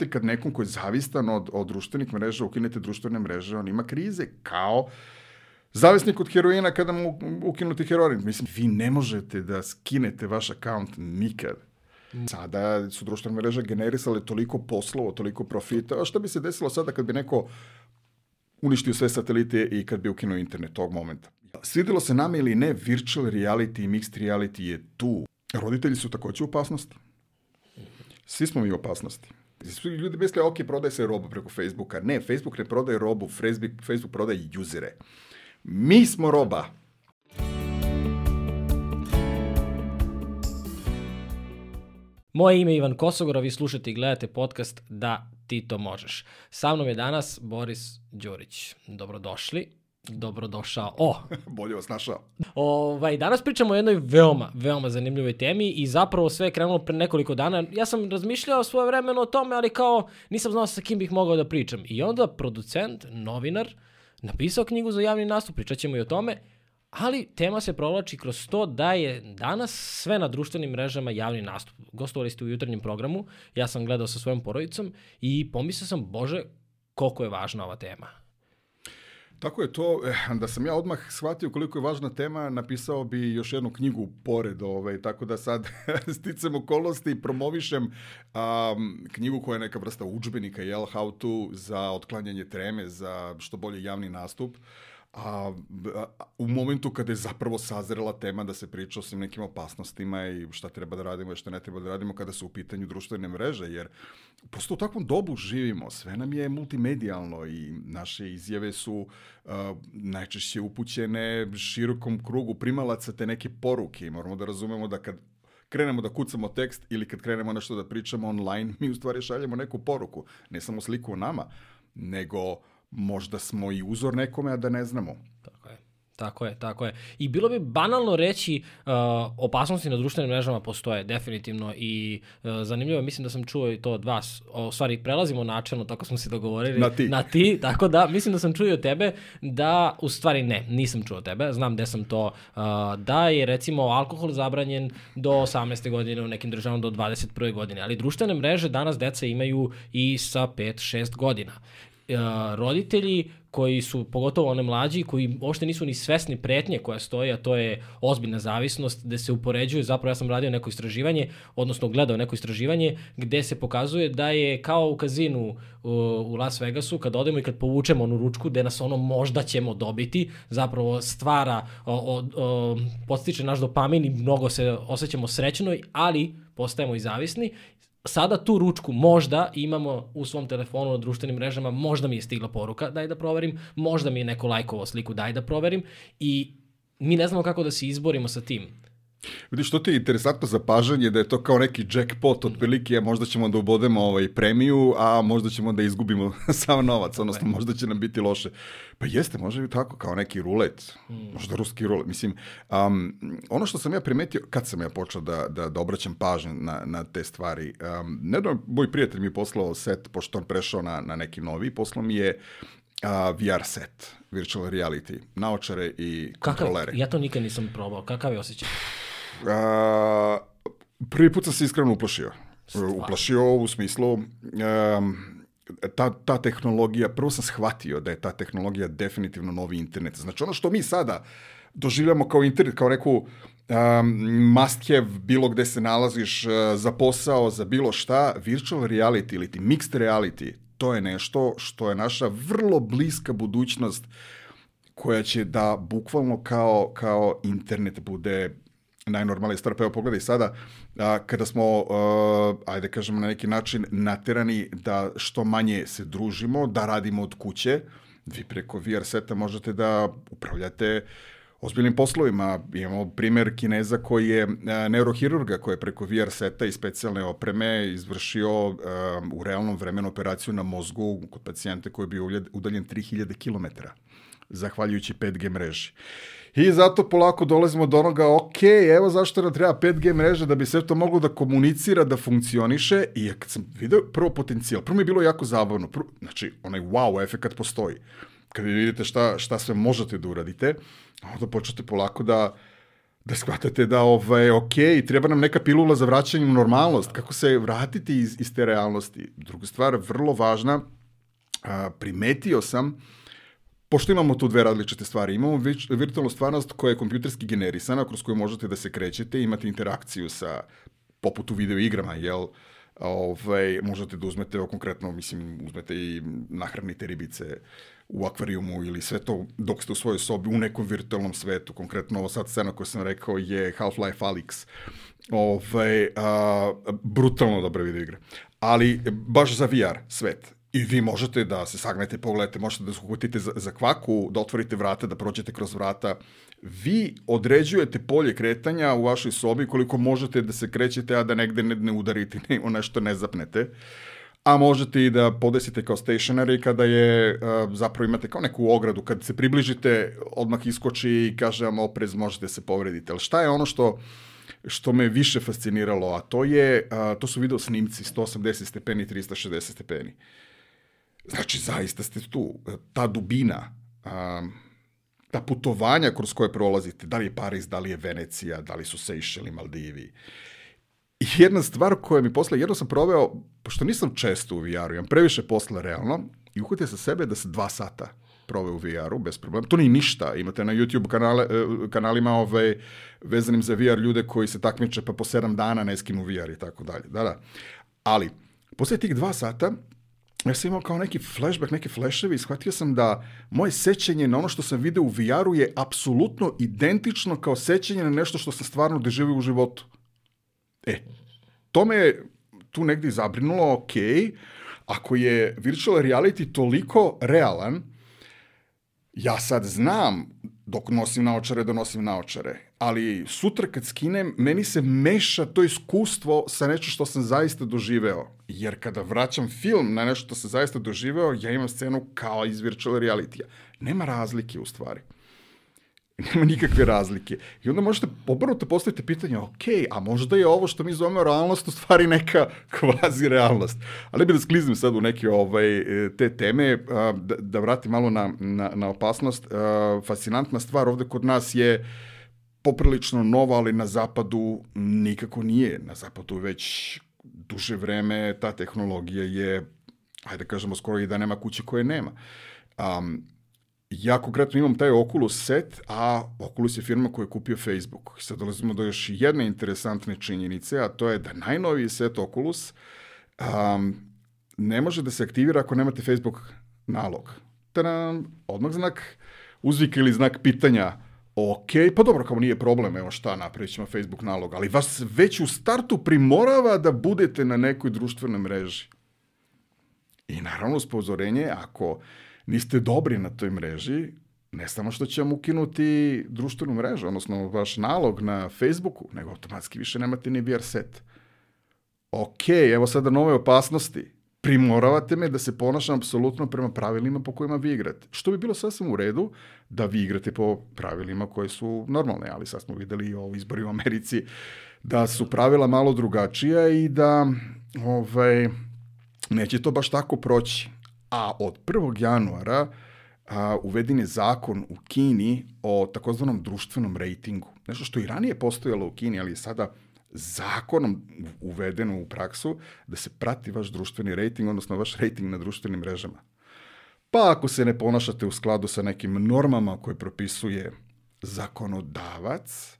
te kad nekom koji je zavistan od, od društvenih mreža, ukinete društvene mreže, on ima krize, kao zavisnik od heroina kada mu ukinuti heroin. Mislim, vi ne možete da skinete vaš akaunt nikad. Sada su društvene mreže generisale toliko poslova, toliko profita. A šta bi se desilo sada kad bi neko uništio sve satelite i kad bi ukinuo internet tog momenta? Svidilo se nama ili ne, virtual reality i mixed reality je tu. Roditelji su takođe u opasnosti. Svi smo mi u opasnosti. Ljudi misle, ok, prodaje se roba preko Facebooka. Ne, Facebook ne prodaje robu, Facebook, Facebook prodaje juzere. Mi smo roba. Moje ime je Ivan Kosogor, a vi slušate i gledate podcast Da ti to možeš. Sa mnom je danas Boris Đurić. Dobrodošli. Dobrodošao. O! Bolje vas našao. Ovaj, danas pričamo o jednoj veoma, veoma zanimljivoj temi i zapravo sve je krenulo pre nekoliko dana. Ja sam razmišljao svoje vremeno o tome, ali kao nisam znao sa kim bih mogao da pričam. I onda producent, novinar, napisao knjigu za javni nastup, pričat ćemo i o tome, ali tema se provlači kroz to da je danas sve na društvenim mrežama javni nastup. Gostovali ste u jutarnjem programu, ja sam gledao sa svojom porodicom i pomislio sam, bože, koliko je važna ova tema. Tako je to, eh, da sam ja odmah shvatio koliko je važna tema, napisao bi još jednu knjigu pored, ovaj, tako da sad sticam okolnosti i promovišem um, knjigu koja je neka vrsta učbenika, jel, how to, za otklanjanje treme, za što bolje javni nastup. Uh, a, a u momentu kada je zapravo sazrela tema da se priča o svim nekim opasnostima i šta treba da radimo i šta ne treba da radimo kada su u pitanju društvene mreže, jer prosto u takvom dobu živimo, sve nam je multimedijalno i naše izjave su uh, najčešće upućene širokom krugu primalaca te neke poruke i moramo da razumemo da kad krenemo da kucamo tekst ili kad krenemo nešto da pričamo online, mi u stvari šaljemo neku poruku, ne samo sliku o nama, nego možda smo i uzor nekome, a da ne znamo. Tako je. Tako je, tako je. I bilo bi banalno reći uh, opasnosti na društvenim mrežama postoje definitivno i uh, zanimljivo, mislim da sam čuo i to od vas. O, stvari, prelazimo načelno, tako smo se dogovorili. Na ti. Na ti, tako da, mislim da sam čuo i od tebe da, u stvari ne, nisam čuo od tebe, znam gde sam to, uh, da je recimo alkohol zabranjen do 18. godine u nekim državama do 21. godine, ali društvene mreže danas deca imaju i sa 5-6 godina roditelji koji su, pogotovo one mlađi, koji uopšte nisu ni svesni pretnje koja stoji, a to je ozbiljna zavisnost, gde se upoređuje, zapravo ja sam radio neko istraživanje, odnosno gledao neko istraživanje, gde se pokazuje da je kao u kazinu u Las Vegasu, kad odemo i kad povučemo onu ručku, gde nas ono možda ćemo dobiti, zapravo stvara, o, o, o, podstiče naš dopamin i mnogo se osjećamo srećno, ali postajemo i zavisni sada tu ručku možda imamo u svom telefonu na društvenim mrežama, možda mi je stigla poruka, daj da proverim, možda mi je neko lajkovo sliku, daj da proverim i mi ne znamo kako da se izborimo sa tim. Vidiš, to ti je interesantno zapažanje da je to kao neki jackpot otprilike, a možda ćemo da ubodemo ovaj premiju, a možda ćemo da izgubimo sam novac, odnosno možda će nam biti loše. Pa jeste, može bi tako, kao neki rulet, mm. možda ruski rulet. Mislim, um, ono što sam ja primetio, kad sam ja počeo da, da, da obraćam pažnju na, na te stvari, um, nedavno moj prijatelj mi je poslao set, pošto on prešao na, na neki novi, poslao mi je uh, VR set, virtual reality, naočare i kontrolere. Kakav, ja to nikad nisam probao, kakav je osjećaj? A, prvi put sam se iskreno uplašio. Stvarno. Uplašio u smislu... Um, ta, ta tehnologija, prvo sam shvatio da je ta tehnologija definitivno novi internet. Znači ono što mi sada doživljamo kao internet, kao neku um, must have, bilo gde se nalaziš uh, za posao, za bilo šta, virtual reality ili ti mixed reality, to je nešto što je naša vrlo bliska budućnost koja će da bukvalno kao, kao internet bude najnormalnija stvar. Pa evo pogledaj sada, a, kada smo, a, ajde kažemo na neki način, naterani da što manje se družimo, da radimo od kuće, vi preko VR seta možete da upravljate ozbiljnim poslovima. Imamo primer Kineza koji je neurohirurga koji je preko VR seta i specijalne opreme izvršio um, u realnom vremenu operaciju na mozgu kod pacijenta koji je bio udaljen 3000 km zahvaljujući 5G mreži. I zato polako dolazimo do onoga, ok, evo zašto nam treba 5G mreža da bi sve to moglo da komunicira, da funkcioniše i kad sam video prvo potencijal, prvo mi je bilo jako zabavno, prvo, znači onaj wow efekat postoji. Kad vidite šta, šta sve možete da uradite, onda počnete polako da da shvatate da, ovaj, ok, treba nam neka pilula za vraćanje u normalnost, kako se vratiti iz, iz te realnosti. Druga stvar, vrlo važna, a, primetio sam, pošto imamo tu dve različite stvari, imamo virtualnu stvarnost koja je kompjuterski generisana, kroz koju možete da se krećete, imate interakciju sa, poput u video igrama, jel, ovaj, možete da uzmete, konkretno, mislim, uzmete i nahranite ribice u akvarijumu ili sve to dok ste u svojoj sobi u nekom virtualnom svetu. Konkretno, ovo sad scena koju sam rekao je Half-Life Alyx. Ovaj, a, brutalno dobra video igra. Ali baš za VR svet. I vi možete da se sagnete, pogledate, možete da se uhvatite za, za kvaku, da otvorite vrata, da prođete kroz vrata. Vi određujete polje kretanja u vašoj sobi koliko možete da se krećete, a da negde ne, ne udarite, ne, o nešto ne zapnete. A možete i da podesite kao stationary kada je, uh, zapravo imate kao neku ogradu. Kad se približite, odmah iskoči i kaže vam oprez, možete se povrediti. Ali šta je ono što što me više fasciniralo, a to je, uh, to su video snimci 180 stepeni, 360 stepeni. Znači, zaista ste tu. Ta dubina, um, ta putovanja kroz koje prolazite, da li je Pariz, da li je Venecija, da li su Seychelles, Maldivi. I jedna stvar koja mi posle, jedno sam proveo, pošto nisam često u VR-u, imam previše posla realno, i uhvatio sa sebe da se dva sata prove u VR-u, bez problema. To nije ništa. Imate na YouTube kanale, kanalima ove, vezanim za VR ljude koji se takmiče pa po sedam dana ne skinu VR i tako dalje. Da, da. Ali, posle tih dva sata, ja sam imao kao neki flashback, neke flasheve i shvatio sam da moje sećanje na ono što sam video u VR-u je apsolutno identično kao sećanje na nešto što sam stvarno doživio u životu. E, to me tu negdje zabrinulo, ok, ako je virtual reality toliko realan, ja sad znam dok nosim naočare da nosim naočare, ali sutra kad skinem, meni se meša to iskustvo sa nešto što sam zaista doživeo. Jer kada vraćam film na nešto što sam zaista doživeo, ja imam scenu kao iz virtual reality-a. Nema razlike u stvari. Nema nikakve razlike. I onda možete obrnuto postaviti pitanje, ok, a možda je ovo što mi zovemo realnost u stvari neka kvazi realnost. Ali bi da skliznem sad u neke ovaj, te teme, da, da vratim malo na, na, na opasnost. Fascinantna stvar ovde kod nas je poprilično nova, ali na zapadu nikako nije. Na zapadu već duže vreme ta tehnologija je, ajde da kažemo, skoro i da nema kuće koje nema. Um, ja konkretno imam taj Oculus set, a Oculus je firma koja je kupio Facebook. Sad dolazimo do još jedne interesantne činjenice, a to je da najnoviji set Oculus um, ne može da se aktivira ako nemate Facebook nalog. Tadam, odmah znak uzvika ili znak pitanja Ok, pa dobro, kao nije problem, evo šta, napravit ćemo Facebook nalog, ali vas već u startu primorava da budete na nekoj društvenoj mreži. I naravno, spozorenje, ako niste dobri na toj mreži, ne samo što će vam ukinuti društvenu mrežu, odnosno vaš nalog na Facebooku, nego automatski više nemate ni VR set. Ok, evo sada nove opasnosti. Primoravate me da se ponašam apsolutno prema pravilima po kojima vi igrate. Što bi bilo sasvim u redu da vi igrate po pravilima koje su normalne, ali sad smo videli o izbori u Americi da su pravila malo drugačija i da ovaj, neće to baš tako proći a od 1. januara a, uveden je zakon u Kini o takozvanom društvenom rejtingu. Nešto što i ranije postojalo u Kini, ali je sada zakonom uvedeno u praksu da se prati vaš društveni rejting, odnosno vaš rejting na društvenim mrežama. Pa ako se ne ponašate u skladu sa nekim normama koje propisuje zakonodavac,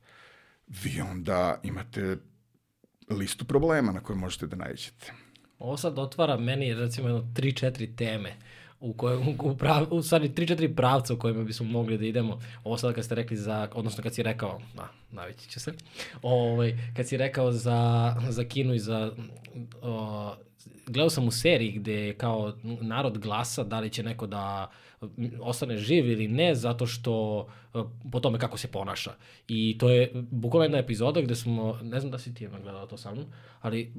vi onda imate listu problema na koje možete da nađete. Ovo sad otvara meni recimo jedno 3-4 teme u kojem, u, prav, u stvari 3-4 pravca u kojima bismo mogli da idemo. Ovo sad kad ste rekli za, odnosno kad si rekao, na, navići će se, ovaj, kad si rekao za, za Kinu i za, o, gledao sam u seriji gde je kao narod glasa da li će neko da ostane živ ili ne, zato što po tome kako se ponaša. I to je bukvalno jedna epizoda gde smo, ne znam da si ti jedna gledala to sa mnom, ali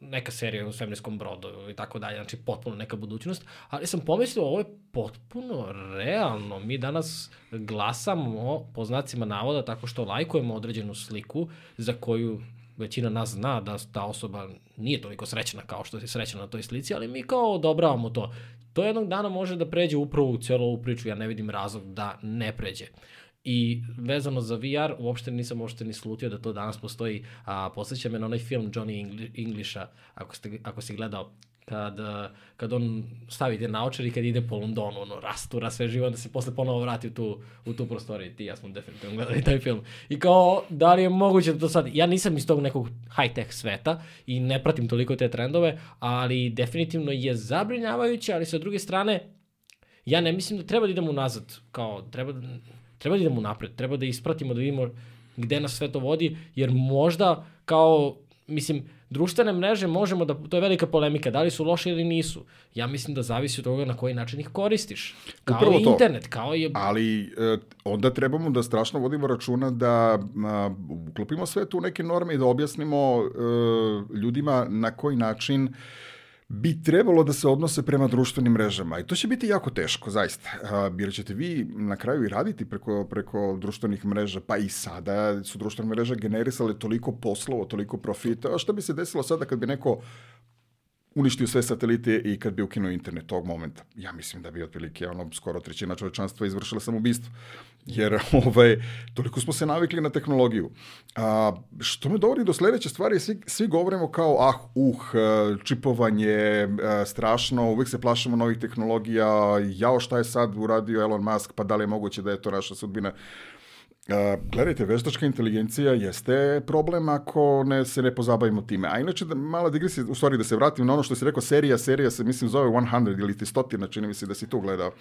neka serija u svemirskom brodu i tako dalje, znači potpuno neka budućnost, ali sam pomislio ovo je potpuno realno. Mi danas glasamo po znacima navoda tako što lajkujemo određenu sliku za koju većina nas zna da ta osoba nije toliko srećna kao što je srećna na toj slici, ali mi kao odobravamo to. To jednog dana može da pređe upravo u cijelu ovu priču, ja ne vidim razlog da ne pređe. I vezano za VR, uopšte nisam uopšte ni slutio da to danas postoji. A, posjeća me na onaj film Johnny Englisha, ako, ste, ako si gledao kad, kad on stavi te naočar i kad ide po Londonu, ono, rastura sve živo, da se posle ponovo vrati u tu, u tu prostoriju. Ti ja smo definitivno gledali taj film. I kao, da li je moguće da to sad, ja nisam iz tog nekog high-tech sveta i ne pratim toliko te trendove, ali definitivno je zabrinjavajuće, ali sa druge strane, ja ne mislim da treba da idemo nazad, kao, treba, treba da idemo napred, treba da ispratimo, da vidimo gde nas sve to vodi, jer možda kao, mislim, društvene mreže možemo da, to je velika polemika, da li su loše ili nisu. Ja mislim da zavisi od toga na koji način ih koristiš. Kao Upravo i to. internet, kao i... Ali e, onda trebamo da strašno vodimo računa da a, uklopimo sve tu neke norme i da objasnimo e, ljudima na koji način bi trebalo da se odnose prema društvenim mrežama. I to će biti jako teško, zaista. Jer ćete vi na kraju i raditi preko, preko društvenih mreža, pa i sada su društvene mreže generisale toliko poslova, toliko profita. A šta bi se desilo sada kad bi neko uništio sve satelite i kad bi ukinuo internet tog momenta. Ja mislim da bi otprilike ono, skoro trećina čovečanstva izvršila samoubistvo. Jer ovaj, toliko smo se navikli na tehnologiju. A, što me dovodi do sledeće stvari, svi, svi govorimo kao, ah, uh, čipovanje, strašno, uvek se plašimo novih tehnologija, jao šta je sad uradio Elon Musk, pa da li je moguće da je to naša sudbina. Gledajte, veštačka inteligencija jeste problem ako ne, se ne pozabavimo time. A inače, da, mala digresija, u stvari da se vratim na ono što si rekao, serija, serija se, mislim, zove 100 ili ti stotina, čini mi se da si tu gledao.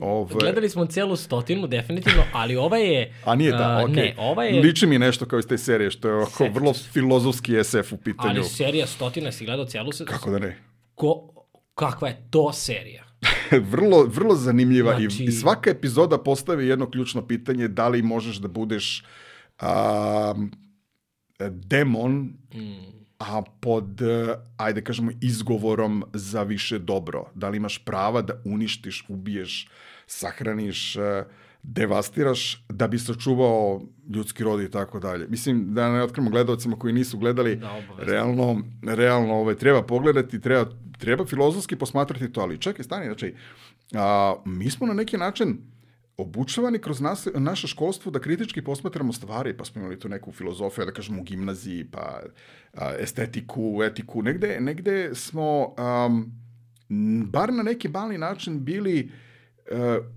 Ove... Gledali smo celu stotinu, definitivno, ali ova je... A nije ta, uh, okay. Ne, ova je... Liči mi nešto kao iz te serije, što je oko vrlo filozofski SF u pitanju. Ali serija stotina, si gledao celu se... Kako da ne? Ko, kakva je to serija? vrlo, vrlo zanimljiva znači... i, i svaka epizoda postavi jedno ključno pitanje da li možeš da budeš a, demon mm. a pod, ajde kažemo, izgovorom za više dobro. Da li imaš prava da uništiš, ubiješ, sahraniš, devastiraš da bi sačuvao ljudski rod i tako dalje. Mislim, da ne otkrimo gledalcima koji nisu gledali, da, realno, realno ovaj, treba pogledati, treba treba filozofski posmatrati to, ali čekaj, stani, znači, a, mi smo na neki način obučavani kroz nas, naše školstvo da kritički posmatramo stvari, pa smo imali tu neku filozofiju, da kažemo u gimnaziji, pa a, estetiku, etiku, negde, negde smo um, bar na neki mali način bili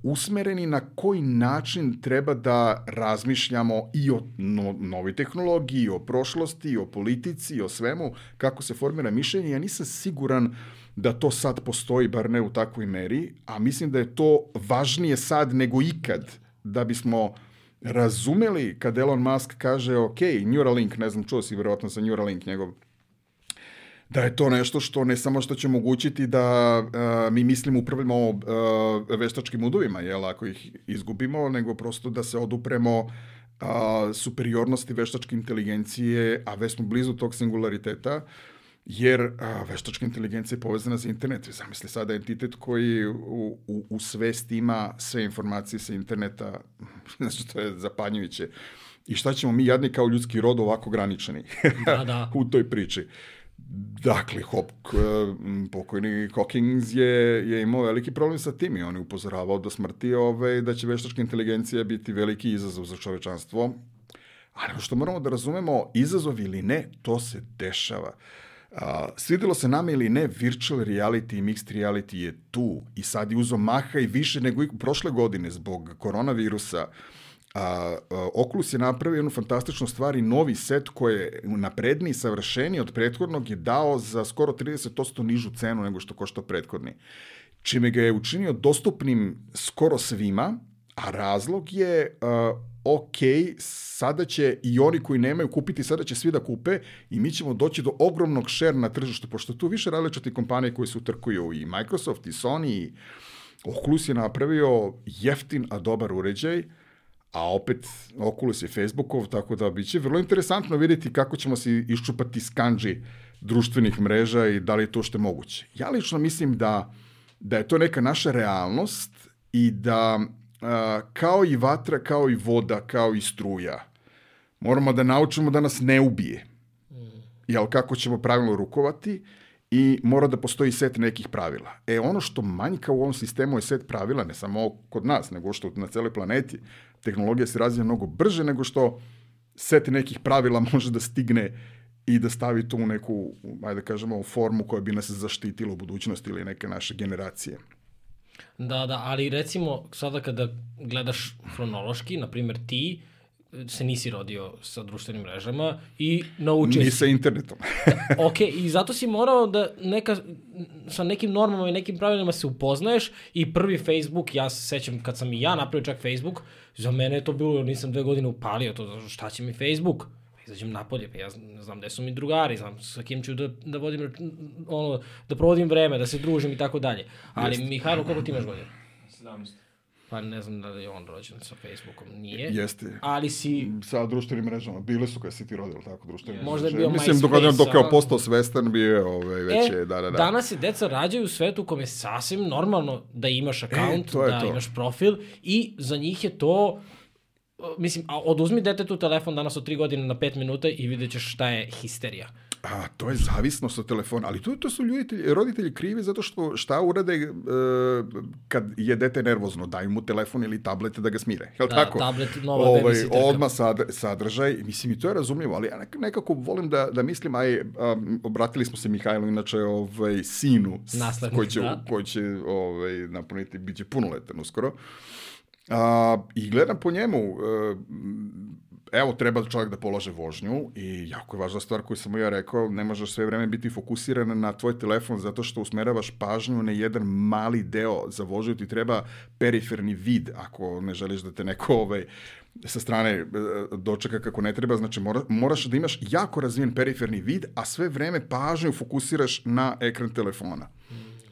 usmereni na koji način treba da razmišljamo i o no, novoj tehnologiji, o prošlosti, o politici, o svemu, kako se formira mišljenje. Ja nisam siguran da to sad postoji, bar ne u takvoj meri, a mislim da je to važnije sad nego ikad, da bismo razumeli kad Elon Musk kaže, ok, Neuralink, ne znam, čuo si verovatno za Neuralink njegov da je to nešto što ne samo što će omogućiti da uh, mi mislimo upravljamo uh, veštačkim udovima, jel, ako ih izgubimo, nego prosto da se odupremo uh, superiornosti veštačke inteligencije, a već smo blizu tog singulariteta, jer a, veštačka inteligencija je povezana za internet. Zamisli sada entitet koji u, u, u svest ima sve informacije sa interneta, znači to je zapanjujuće. I šta ćemo mi jadni kao ljudski rod ovako graničani da, da. u toj priči. Dakle, Hop, pokojni Hawkins je, je imao veliki problem sa tim i on je upozoravao do smrti ove, da će veštačka inteligencija biti veliki izazov za čovečanstvo. Ali što moramo da razumemo, izazov ili ne, to se dešava. A, svidelo se nama ili ne, virtual reality i mixed reality je tu i sad je uzo maha i više nego i prošle godine zbog koronavirusa. A, a, Oculus je napravio jednu fantastičnu stvar i novi set koji je napredniji savršeniji od prethodnog je dao za skoro 30% nižu cenu nego što košta prethodni. Čime ga je učinio dostupnim skoro svima, a razlog je a, ok, sada će i oni koji nemaju kupiti, sada će svi da kupe i mi ćemo doći do ogromnog share na tržištu, pošto tu više različite kompanije koji se utrkuju i Microsoft i Sony i Oculus je napravio jeftin, a dobar uređaj, a opet Oculus je Facebookov, tako da biće vrlo interesantno vidjeti kako ćemo se iščupati skanđi društvenih mreža i da li je to što je moguće. Ja lično mislim da, da je to neka naša realnost i da kao i vatra, kao i voda, kao i struja, moramo da naučimo da nas ne ubije. Mm. Jel, kako ćemo pravilno rukovati i mora da postoji set nekih pravila. E, ono što manjka u ovom sistemu je set pravila, ne samo kod nas, nego što na celoj planeti. Tehnologija se razvija mnogo brže nego što set nekih pravila može da stigne i da stavi to u neku, ajde da kažemo, formu koja bi nas zaštitila u budućnosti ili neke naše generacije. Da, da, ali recimo sada kada gledaš hronološki, na primjer ti, se nisi rodio sa društvenim mrežama i naučio Ni sa internetom. ok, i zato si morao da neka, sa nekim normama i nekim pravilima se upoznaješ i prvi Facebook, ja se sećam kad sam i ja napravio čak Facebook, za mene je to bilo, nisam dve godine upalio to, šta će mi Facebook? izađem napolje, pa ja znam gde su mi drugari, znam sa kim ću da, da vodim, ono, da provodim vreme, da se družim i tako dalje. Ali. Mihajlo, koliko ti imaš godina? 17. Pa ne znam da li je on rođen sa Facebookom, nije. Jeste. Ali si... Sa društvenim mrežama, bile su kada si ti rodila tako društvene Možda je bio Mislim, dok, dok je postao svestan, bio je ovaj, već e, je, da, da, da. Danas se deca rađaju u svetu u kom je sasvim normalno da imaš akaunt, e, da to. imaš profil i za njih je to mislim, a oduzmi detetu telefon danas od 3 godine na 5 minuta i vidjet ćeš šta je histerija. A, to je zavisnost od telefona, ali to, to su ljudi, roditelji krivi zato što šta urade e, kad je dete nervozno, daju mu telefon ili tablet da ga smire, je da, tako? tablet, nova ovaj, Odmah sad, sadržaj, mislim i to je razumljivo, ali ja nekako volim da, da mislim, aj, um, obratili smo se Mihajlu, inače ovaj, sinu, Naslednik, koji će, da. koji će ovaj, napuniti, bit će punoletan uskoro. A, I gledam po njemu, e, evo, treba čovjek da polaže vožnju i jako je važna stvar koju sam ja rekao, ne možeš sve vreme biti fokusiran na tvoj telefon zato što usmeravaš pažnju na jedan mali deo za vožnju, ti treba periferni vid ako ne želiš da te neko ovaj, sa strane e, dočeka kako ne treba, znači mora, moraš da imaš jako razvijen periferni vid, a sve vreme pažnju fokusiraš na ekran telefona.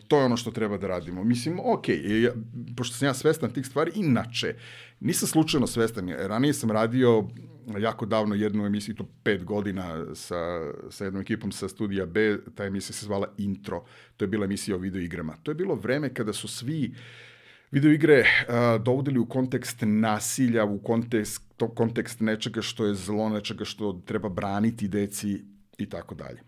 To je ono što treba da radimo. Mislim, ok, pošto sam ja svestan tih stvari, inače, nisam slučajno svestan. Ranije sam radio jako davno jednu emisiju, to pet godina sa, sa jednom ekipom sa studija B, ta emisija se zvala Intro. To je bila emisija o videoigrama. To je bilo vreme kada su svi videoigre uh, dovodili u kontekst nasilja, u kontekst, to, kontekst nečega što je zlo, nečega što treba braniti deci i tako dalje.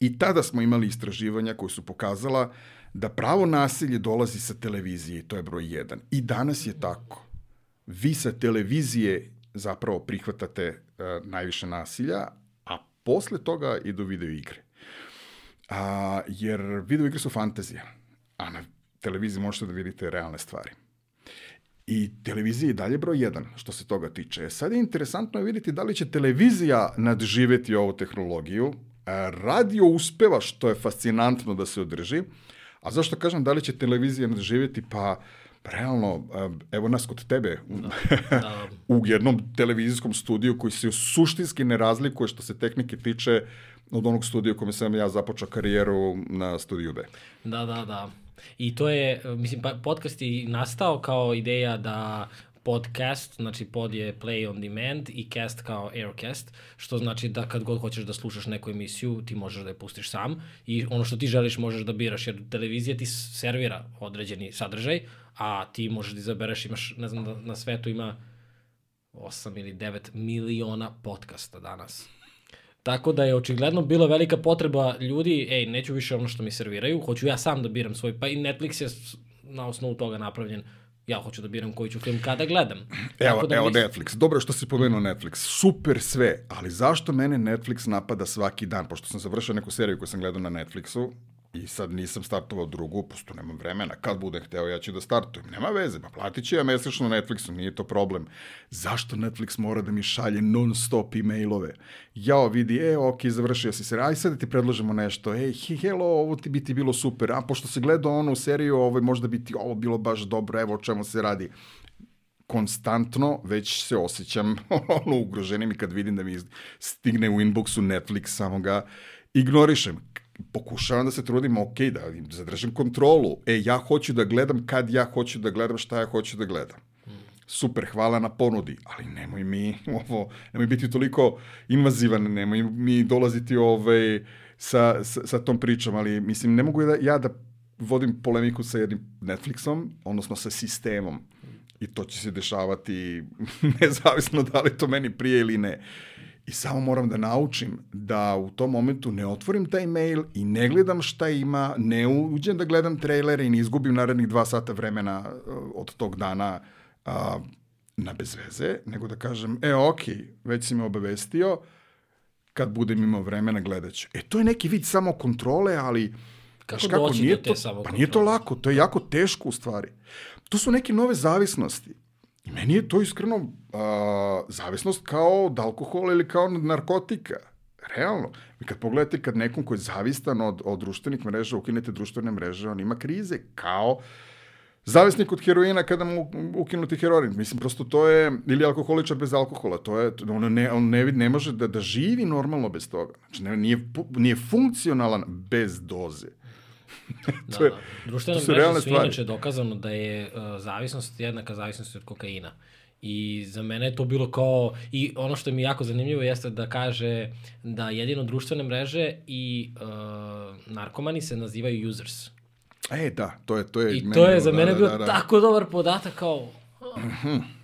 I tada smo imali istraživanja koje su pokazala da pravo nasilje dolazi sa televizije, to je broj jedan. I danas je tako. Vi sa televizije zapravo prihvatate uh, najviše nasilja, a posle toga idu video igre. A, jer video igre su fantazija, a na televiziji možete da vidite realne stvari. I televizija je dalje broj jedan što se toga tiče. E, sad je interesantno vidjeti da li će televizija nadživeti ovu tehnologiju, radio uspeva, što je fascinantno da se održi. A zašto kažem da li će televizija nadživjeti? Pa, realno, evo nas kod tebe, da, da. u jednom televizijskom studiju koji se suštinski ne razlikuje što se tehnike tiče od onog studija u kome sam ja započeo karijeru na studiju B. Da, da, da. I to je, mislim, pa podcast je nastao kao ideja da podcast, znači pod je play on demand i cast kao aircast, što znači da kad god hoćeš da slušaš neku emisiju, ti možeš da je pustiš sam i ono što ti želiš možeš da biraš, jer televizija ti servira određeni sadržaj, a ti možeš da izabereš, imaš, ne znam, da na svetu ima 8 ili 9 miliona podcasta danas. Tako da je očigledno bila velika potreba ljudi, ej, neću više ono što mi serviraju, hoću ja sam da biram svoj, pa i Netflix je na osnovu toga napravljen ja hoću da biram koji ću film kada gledam. Evo, da evo mislim... Netflix. Dobro što si pomenuo Netflix. Super sve, ali zašto mene Netflix napada svaki dan? Pošto sam završio neku seriju koju sam gledao na Netflixu, i sad nisam startovao drugu, posto nemam vremena, kad budem hteo ja ću da startujem, nema veze, pa platit ću ja mesečno Netflixu, nije to problem. Zašto Netflix mora da mi šalje non stop e-mailove? Jao, vidi, e, ok, završio si se, aj sad da ti predložimo nešto, ej, hello, ovo ti bi ti bilo super, a pošto se gledao onu seriju, ovo, možda bi ti ovo bilo baš dobro, evo o čemu se radi. Konstantno već se osjećam ono ugroženim i kad vidim da mi stigne u inboxu Netflix, samo ga ignorišem pokušavam da se trudim, ok, da zadržim kontrolu. E, ja hoću da gledam kad ja hoću da gledam, šta ja hoću da gledam. Super, hvala na ponudi, ali nemoj mi ovo, nemoj biti toliko invazivan, nemoj mi dolaziti ovaj, sa, sa, sa tom pričom, ali mislim, ne mogu da, ja da vodim polemiku sa jednim Netflixom, odnosno sa sistemom. I to će se dešavati nezavisno da li to meni prije ili ne. I samo moram da naučim da u tom momentu ne otvorim taj mail i ne gledam šta ima, ne uđem da gledam trailere i ne izgubim narednih dva sata vremena uh, od tog dana uh, na bezveze, nego da kažem, e, ok, već si me obavestio, kad budem imao vremena gledat ću. E, to je neki vid samo kontrole, ali... Kako znaš doći nije do te to, samokontrole? Pa nije to lako, to je jako teško u stvari. To su neke nove zavisnosti. I meni je to iskreno uh, zavisnost kao od alkohola ili kao od narkotika. Realno. I kad pogledate kad nekom ko je zavistan od, od društvenih mreža, ukinete društvene mreže, on ima krize. Kao zavisnik od heroina kada mu ukinuti heroin. Mislim, prosto to je, ili alkoholičar bez alkohola, to je, on ne, on ne, ne može da, da živi normalno bez toga. Znači, ne, nije, nije funkcionalan bez doze. Da, to je- da. Društvene mreže su stvari. inače dokazano da je uh, zavisnost jednaka zavisnosti od kokaina. I za mene je to bilo kao, i ono što mi jako zanimljivo jeste da kaže da jedino društvene mreže i uh, narkomani se nazivaju users. E, da, to je, to je... I meni to je za da, mene da, bio da, da. tako dobar podatak kao... "Ah."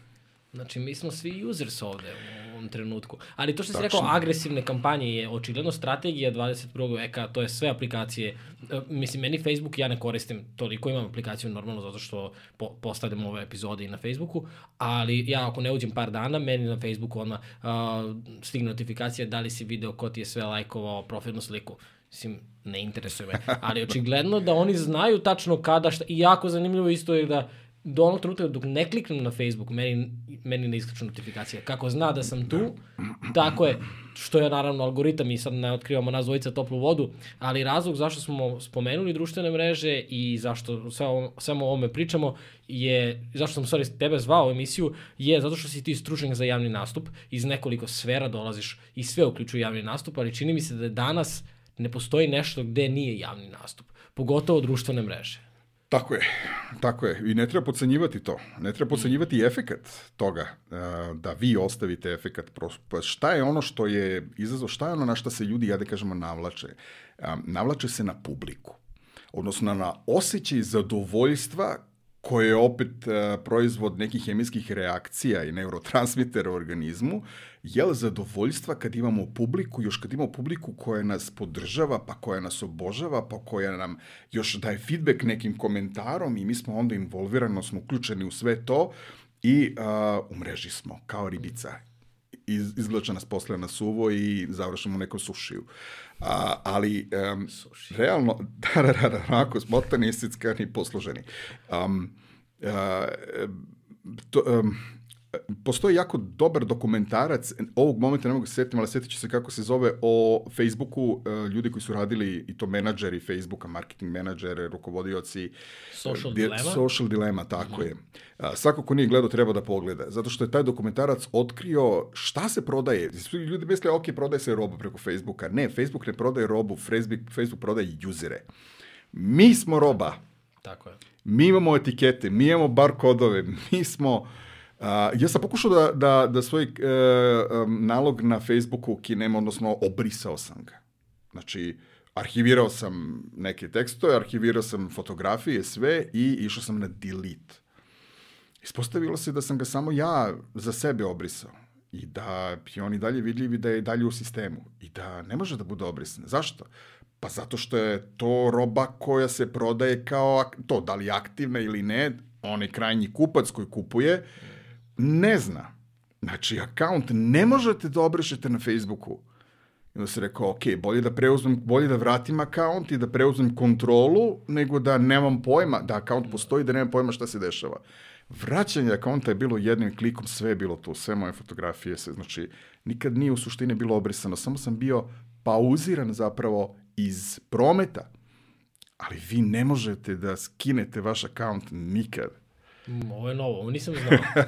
Znači, mi smo svi users ovde u ovom trenutku. Ali to što si Tačno. rekao, agresivne kampanje je očigledno strategija 21. veka, to je sve aplikacije. E, Mislim, meni Facebook ja ne koristim toliko, imam aplikaciju normalno zato što po, postavljam ove epizode i na Facebooku, ali ja ako ne uđem par dana, meni na Facebooku odmah uh, stigne notifikacija da li si video ko ti je sve lajkovao profilnu sliku. Mislim, ne interesuje me. Ali očigledno da oni znaju tačno kada šta. I jako zanimljivo isto je da do onog trenutka dok ne kliknem na Facebook, meni, meni ne iskaču notifikacije. Kako zna da sam tu, tako je, što je naravno algoritam i sad ne otkrivamo nas dvojica toplu vodu, ali razlog zašto smo spomenuli društvene mreže i zašto sve ovo, samo o ovome pričamo je, zašto sam stvari tebe zvao u emisiju, je zato što si ti stručnjak za javni nastup, iz nekoliko sfera dolaziš i sve uključuje javni nastup, ali čini mi se da danas ne postoji nešto gde nije javni nastup, pogotovo društvene mreže. Tako je, tako je. I ne treba pocenjivati to. Ne treba pocenjivati i efekat toga, e, da vi ostavite efekat. Pa šta je ono što je izazov, šta je ono na šta se ljudi, ja da kažemo, navlače? A, Navlače se na publiku. Odnosno na osjećaj zadovoljstva koje je opet e, proizvod nekih hemijskih reakcija i neurotransmitera u organizmu, jel zadovoljstva kad imamo publiku, još kad imamo publiku koja nas podržava, pa koja nas obožava, pa koja nam još daje feedback nekim komentarom i mi smo onda involvirano, smo uključeni u sve to i uh, u mreži smo, kao ribica. Iz, izvlače nas posle na suvo i završimo u nekom sušiju. A, ali, um, realno, da, da, da, da, onako, smotani, isickani, posluženi. Um, uh, to, um, postoji jako dobar dokumentarac, ovog momenta ne mogu se setiti, ali setit ću se kako se zove, o Facebooku, uh, ljudi koji su radili, i to menadžeri Facebooka, marketing menadžere, rukovodioci. Social Di- Dilemma? Social Dilemma, tako je. A, svako ko nije gledao treba da pogleda, zato što je taj dokumentarac otkrio šta se prodaje. Ljudi misle, ok, prodaje se roba preko Facebooka. Ne, Facebook ne prodaje robu, Facebook, Facebook prodaje juzere. Mi smo roba. Tako je. Mi imamo etikete, mi imamo bar kodove, mi smo... Uh, ja sam pokušao da, da, da svoj um, nalog na Facebooku ukinem, odnosno obrisao sam ga. Znači, arhivirao sam neke tekstove, arhivirao sam fotografije, sve i išao sam na delete. Ispostavilo se da sam ga samo ja za sebe obrisao i da je on i dalje vidljiv i da je dalje u sistemu i da ne može da bude obrisan. Zašto? Pa zato što je to roba koja se prodaje kao to, da li aktivna ili ne, onaj krajnji kupac koji kupuje, ne zna. Znači, akaunt ne možete da obrišete na Facebooku. I onda se rekao, ok, bolje da preuzmem, bolje da vratim akaunt i da preuzmem kontrolu, nego da nemam pojma, da akaunt postoji, da nemam pojma šta se dešava. Vraćanje akaunta je bilo jednim klikom, sve je bilo tu, sve moje fotografije, se, znači, nikad nije u suštini bilo obrisano, samo sam bio pauziran zapravo iz prometa, ali vi ne možete da skinete vaš akaunt nikad. Mm, Ovo je novo, ovo nisam znao.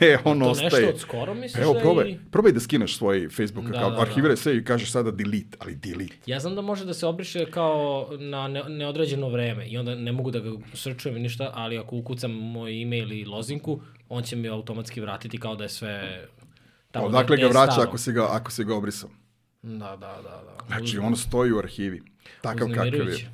Ne, on to ostaje. nešto od skoro misliš Evo, da probaj, i- probaj da skineš svoj Facebook Da, account, da, da. arhiviraj sve i kažeš sada delete, ali delete. Ja znam da može da se obriše kao na ne, neodređeno vreme i onda ne mogu da ga srčujem ništa, ali ako ukucam moj e-mail i lozinku, on će mi automatski vratiti kao da je sve tamo Odakle gde ga vraća stalo. ako se ga, ako se ga obrisao? Da, da, da. da. Znači, on stoji u arhivi. Takav kakav je.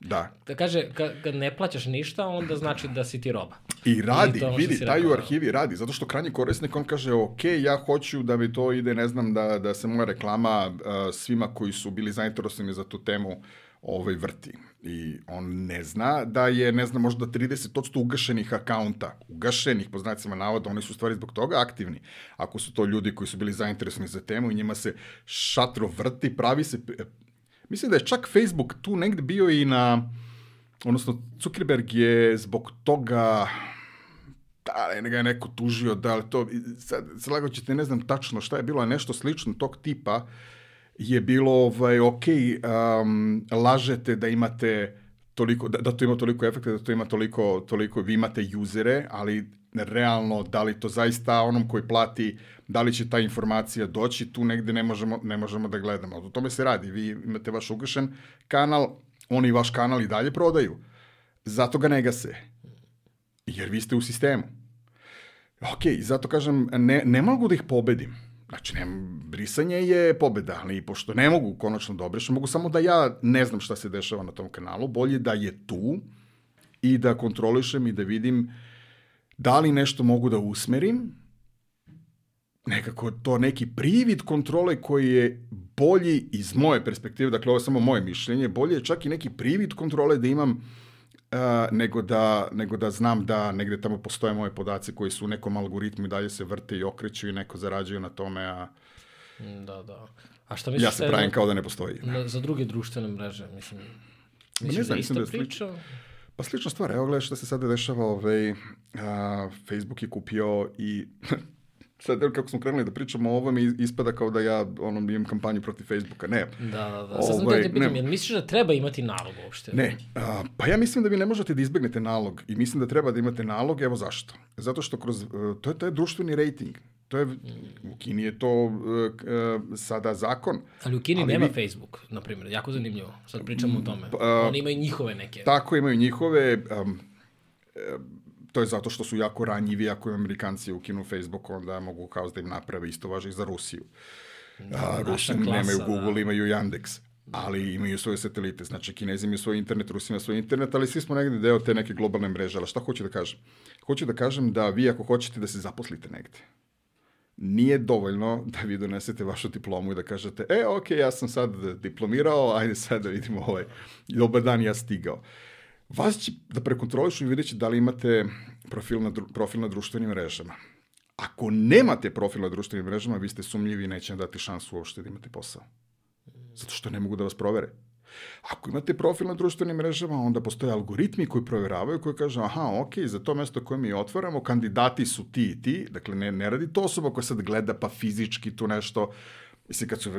Da. Da kaže, kad, ne plaćaš ništa, onda znači da si ti roba. I radi, I vidi, taj u arhivi radi, zato što krajnji korisnik, on kaže, ok, ja hoću da mi to ide, ne znam, da, da se moja reklama uh, svima koji su bili zainteresovani za tu temu ovaj, vrti. I on ne zna da je, ne znam, možda 30% ugašenih akaunta, ugašenih, po znacima navoda, oni su u stvari zbog toga aktivni. Ako su to ljudi koji su bili zainteresovani za temu i njima se šatro vrti, pravi se... Mislim da je čak Facebook tu negde bio i na... Odnosno, Zuckerberg je zbog toga da li ga je neko tužio, da li to, sad, slago ćete, ne znam tačno šta je bilo, nešto slično tog tipa je bilo, ovaj, ok, um, lažete da imate toliko, da, da to ima toliko efekta, da to ima toliko, toliko, vi imate juzere, ali realno, da li to zaista onom koji plati, da li će ta informacija doći, tu negde ne možemo, ne možemo da gledamo. O tome se radi, vi imate vaš ugašen kanal, oni vaš kanal i dalje prodaju. Zato ga ne gase. Jer vi ste u sistemu. Ok, zato kažem, ne, ne mogu da ih pobedim. Znači, ne, brisanje je pobeda, ali pošto ne mogu konačno da obrišem, mogu samo da ja ne znam šta se dešava na tom kanalu, bolje da je tu i da kontrolišem i da vidim da li nešto mogu da usmerim, nekako to neki privid kontrole koji je bolji iz moje perspektive, dakle ovo je samo moje mišljenje, bolje je čak i neki privid kontrole da imam uh, nego, da, nego da znam da negde tamo postoje moje podaci koji su u nekom algoritmu i dalje se vrte i okreću i neko zarađuje na tome, a Mm, Da, da. A šta misliš ja se da pravim kao da ne postoji. na, za druge društvene mreže? Mislim, ne misliš znam, da mislim da isto je priča? Pa slična stvar, evo gledaj šta se sada dešava, ovaj, a, Facebook je kupio i sad kako smo krenuli da pričamo o ovome, ispada kao da ja ono, imam kampanju protiv Facebooka. Ne, Da, da, da. Sad sam Ovaj, da te pitam, jel misliš da treba imati nalog uopšte? Ne, a, pa ja mislim da vi ne možete da izbegnete nalog i mislim da treba da imate nalog, evo zašto. Zato što kroz, e, to je, to je društveni rating. To je, u Kini je to e, sada zakon. Ali u Kini Ali nema vi- Facebook, na primjer. Jako zanimljivo. Sad pričamo o tome. a- Oni imaju njihove neke. Tako imaju njihove, um, e, to je zato što su jako ranjivi, ako im Amerikanci ukinu Facebook, onda mogu kao da im naprave, isto važi i za Rusiju. A, naša Rusi klasa, nemaju Google, da. imaju Yandex, ali imaju svoje satelite. Znači, Kinezi imaju svoj internet, Rusi imaju svoj internet, ali svi smo negde deo te neke globalne mreže. Ali šta hoću da kažem? Hoću da kažem da vi ako hoćete da se zaposlite negde, nije dovoljno da vi donesete vašu diplomu i da kažete, e, ok, ja sam sad diplomirao, ajde sad da vidimo ovaj, dobar dan, ja stigao. Vas će da prekontrolišu i vidjet će da li imate profil na, dru- profil na društvenim mrežama. Ako nemate profil na društvenim mrežama, vi ste sumnjivi i neće dati šansu uopšte da imate posao. Zato što ne mogu da vas provere. Ako imate profil na društvenim mrežama, onda postoje algoritmi koji proveravaju, koji kažu, aha, ok, za to mesto koje mi otvaramo, kandidati su ti i ti, dakle ne, ne radi to osoba koja sad gleda pa fizički tu nešto, Mislim, kad, su,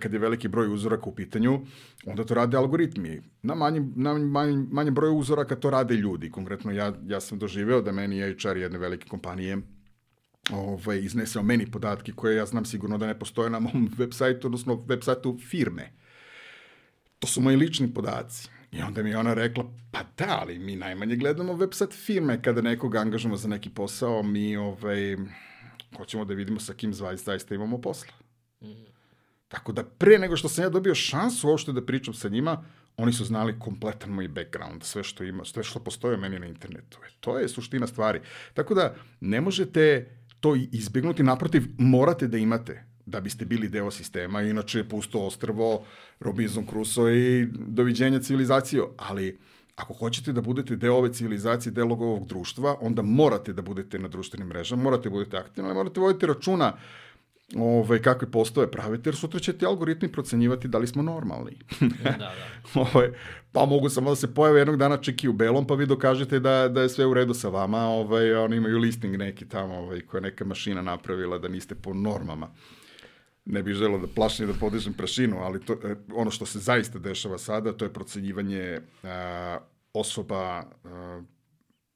kad je veliki broj uzoraka u pitanju, onda to rade algoritmi. Na manjem, na manjem, manjem broju uzoraka to rade ljudi. Konkretno, ja, ja sam doživeo da meni HR jedne velike kompanije ovaj, izneseo meni podatke koje ja znam sigurno da ne postoje na mom web sajtu, odnosno web sajtu firme. To su moji lični podaci. I onda mi je ona rekla, pa da, ali mi najmanje gledamo web sajt firme kada nekoga angažamo za neki posao, mi ovaj, hoćemo da vidimo sa kim zaista imamo posla. Tako da pre nego što sam ja dobio šansu uopšte da pričam sa njima, oni su znali kompletan moj background, sve što ima, sve što postoje meni na internetu. E, to je suština stvari. Tako da ne možete to izbjegnuti, naprotiv, morate da imate da biste bili deo sistema, inače je pusto ostrvo, Robinson Crusoe i doviđenja civilizaciju, ali ako hoćete da budete deo ove civilizacije, deo ovog društva, onda morate da budete na društvenim mrežama, morate da budete aktivni, ali morate voditi računa ovaj, kakve postoje pravite, jer sutra će ti algoritmi procenjivati da li smo normalni. Da, da. ovaj, pa mogu samo da se pojave jednog dana čeki u belom, pa vi dokažete da, da je sve u redu sa vama, ovaj, oni imaju listing neki tamo, ovaj, koja je neka mašina napravila da niste po normama. Ne bih želeo da plašim da podižem prašinu, ali to, e, ono što se zaista dešava sada, to je procenjivanje a, osoba a,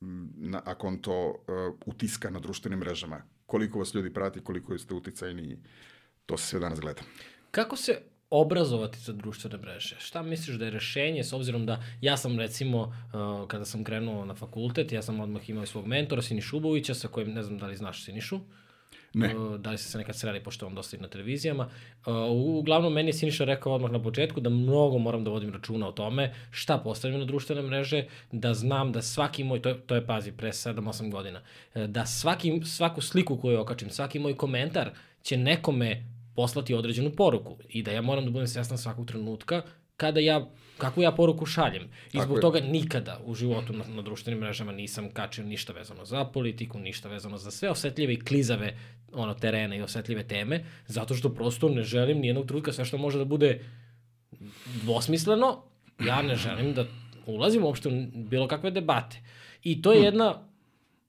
m, na, a konto a, utiska na društvenim mrežama. Koliko vas ljudi prati, koliko ste uticajni, to se sve danas gleda. Kako se obrazovati za društvene mreže? Šta misliš da je rešenje, s obzirom da ja sam recimo, uh, kada sam krenuo na fakultet, ja sam odmah imao svog mentora, Sinišu Ubovića, sa kojim, ne znam da li znaš Sinišu, Ne. Uh, da li ste se nekad sreli, pošto on dosta na televizijama. Uh, uglavnom, meni je Siniša rekao odmah na početku da mnogo moram da vodim računa o tome šta postavljam na društvene mreže, da znam da svaki moj, to je, to je pazi, pre 7-8 godina, uh, da svaki, svaku sliku koju okačim, svaki moj komentar će nekome poslati određenu poruku i da ja moram da budem svestan svakog trenutka kada ja, kakvu ja poruku šaljem. I zbog toga nikada u životu na, na društvenim mrežama nisam kačio ništa vezano za politiku, ništa vezano za sve osetljive i klizave ono, terene i osetljive teme, zato što prosto ne želim nijednog trenutka sve što može da bude dvosmisleno, ja ne želim da ulazim uopšte u bilo kakve debate. I to je hm. jedna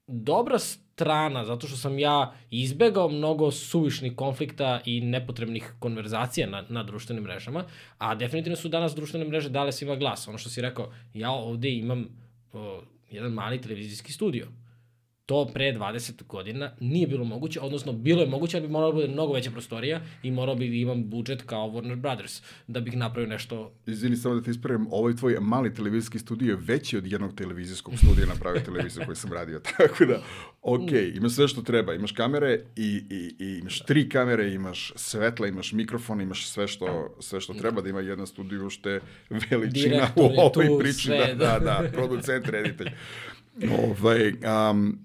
dobra strana, zato što sam ja izbegao mnogo suvišnih konflikta i nepotrebnih konverzacija na, na društvenim mrežama, a definitivno su danas društvene mreže dale svima glas. Ono što si rekao, ja ovde imam o, jedan mali televizijski studio To pre 20 godina nije bilo moguće, odnosno bilo je moguće, ali bi moralo da bude mnogo veća prostorija i morao bi da imam budžet kao Warner Brothers da bih napravio nešto... Izvini samo da te ispravim, ovaj tvoj mali televizijski studio je veći od jednog televizijskog studija napravio televiziju koju sam radio, tako da, ok, imaš sve što treba, imaš kamere i, i, i imaš tri kamere, imaš svetla, imaš mikrofon, imaš sve što, sve što treba da ima jedna studio što je veličina Direktor u ovoj priči, sve, da, da, da, producent, reditelj. Ovaj, um,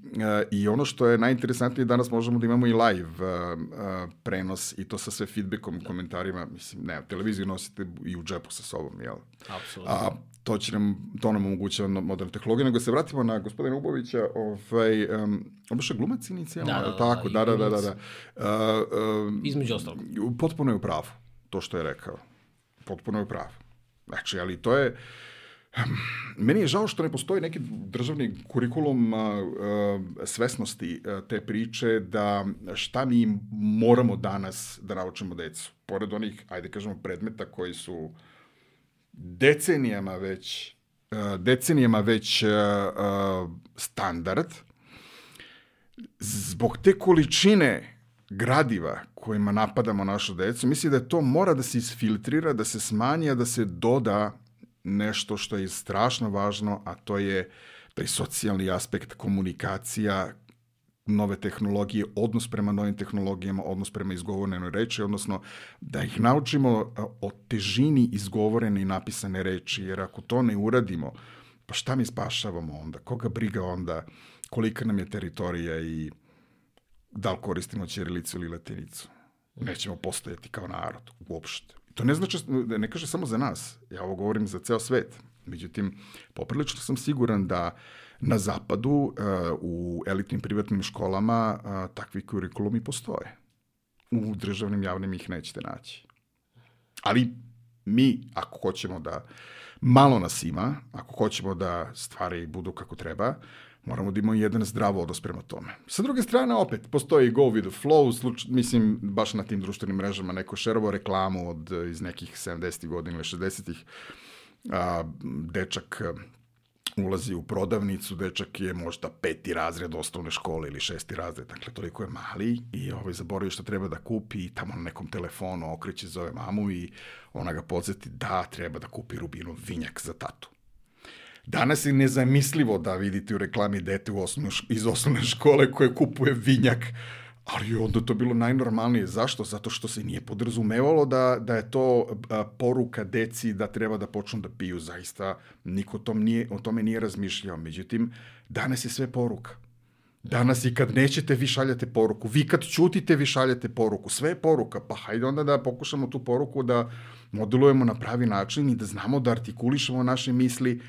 I ono što je najinteresantnije, danas možemo da imamo i live uh, uh, prenos i to sa sve feedbackom, da. komentarima. Mislim, ne, televiziju nosite i u džepu sa sobom, jel? Apsolutno. A, to će nam, to nam omogućava moderna tehnologija, nego se vratimo na gospodina Ubovića, ovaj, um, on baš je glumac inicijalno, da, da, da, tako, da, da, da, da, da. Uh, um, Između ostalog. Potpuno je u pravu, to što je rekao. Potpuno je u pravu. Znači, ali to je, uh, Meni je žao što ne postoji neki državni kurikulum a, a, svesnosti a, te priče da šta mi moramo danas da naučimo decu. Pored onih, ajde kažemo, predmeta koji su decenijama već decenijama već standard, zbog te količine gradiva kojima napadamo našu decu, mislim da to mora da se isfiltrira, da se smanji, a da se doda nešto što je strašno važno, a to je taj socijalni aspekt komunikacija, nove tehnologije, odnos prema novim tehnologijama, odnos prema izgovorenoj reči, odnosno da ih naučimo o težini izgovorene i napisane reči, jer ako to ne uradimo, pa šta mi spašavamo onda? Koga briga onda? Kolika nam je teritorija i da li koristimo ćirilicu ili latinicu? Nećemo postojati kao narod uopšte. To ne znači, ne kaže samo za nas, ja ovo govorim za ceo svet. Međutim, poprilično sam siguran da na zapadu uh, u elitnim privatnim školama uh, takvi kurikulumi postoje. U državnim javnim ih nećete naći. Ali mi, ako hoćemo da malo nas ima, ako hoćemo da stvari budu kako treba, moramo da imamo jedan zdrav odnos prema tome. Sa druge strane, opet, postoji go with the flow, sluč, mislim, baš na tim društvenim mrežama neko šerovo reklamu od, iz nekih 70. godina ili 60. A, dečak ulazi u prodavnicu, dečak je možda peti razred osnovne škole ili šesti razred, dakle toliko je mali i ovaj zaboravi šta treba da kupi i tamo na nekom telefonu okreće zove mamu i ona ga podsjeti da treba da kupi Rubinu vinjak za tatu. Danas je nezamislivo da vidite u reklami dete u osnovno, iz osnovne škole koje kupuje vinjak, ali onda to bilo najnormalnije. Zašto? Zato što se nije podrazumevalo da, da je to poruka deci da treba da počnu da piju. Zaista niko tom nije, o tome nije razmišljao. Međutim, danas je sve poruka. Danas i kad nećete, vi šaljate poruku. Vi kad čutite, vi šaljate poruku. Sve je poruka. Pa hajde onda da pokušamo tu poruku da modelujemo na pravi način i da znamo da artikulišemo naše misli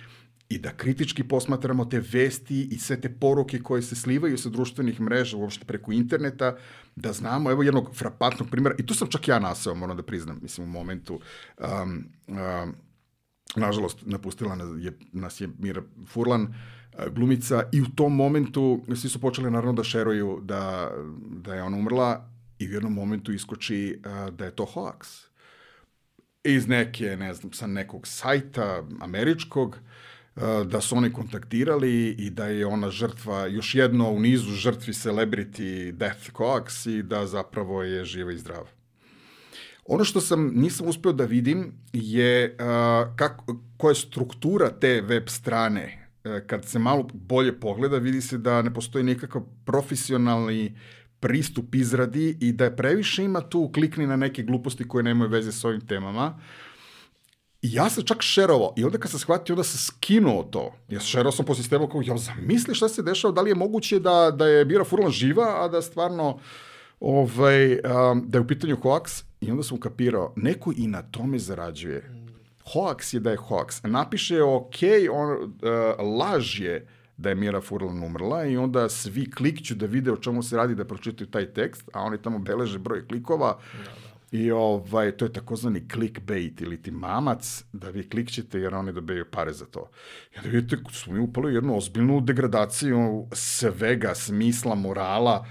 i da kritički posmatramo te vesti i sve te poruke koje se slivaju sa društvenih mreža, uopšte preko interneta, da znamo, evo jednog frapantnog primjera, i tu sam čak ja nasao, moram da priznam, mislim, u momentu, um, um, nažalost, napustila nas je, nas je Mira Furlan, uh, glumica, i u tom momentu svi su počeli naravno da šeruju da, da je ona umrla i u jednom momentu iskoči uh, da je to hoax. Iz neke, ne znam, sa nekog sajta američkog, da su oni kontaktirali i da je ona žrtva, još jedno u nizu žrtvi celebrity death coax i da zapravo je živa i zdrava. Ono što sam nisam uspeo da vidim je uh, kako, koja je struktura te web strane. Uh, kad se malo bolje pogleda, vidi se da ne postoji nikakav profesionalni pristup izradi i da je previše ima tu klikni na neke gluposti koje nemaju veze s ovim temama. I ja sam čak šerovao i onda kad sam shvatio, onda sam skinuo to. Ja šerovao sam po sistemu kao, ja zamisli šta se dešava, da li je moguće da, da je Bira Furlan živa, a da stvarno ovaj, um, da je u pitanju hoax. I onda sam ukapirao, neko i na tome zarađuje. Hoax je da je hoax. Napiše, ok, on, uh, laž je da je Mira Furlan umrla i onda svi klikću da vide o čemu se radi da pročitaju taj tekst, a oni tamo beleže broj klikova. Da, da. I ovaj, to je takozvani clickbait ili ti mamac da vi klikćete jer oni dobijaju pare za to. I onda vidite, smo mi upali u jednu ozbiljnu degradaciju svega, smisla, morala.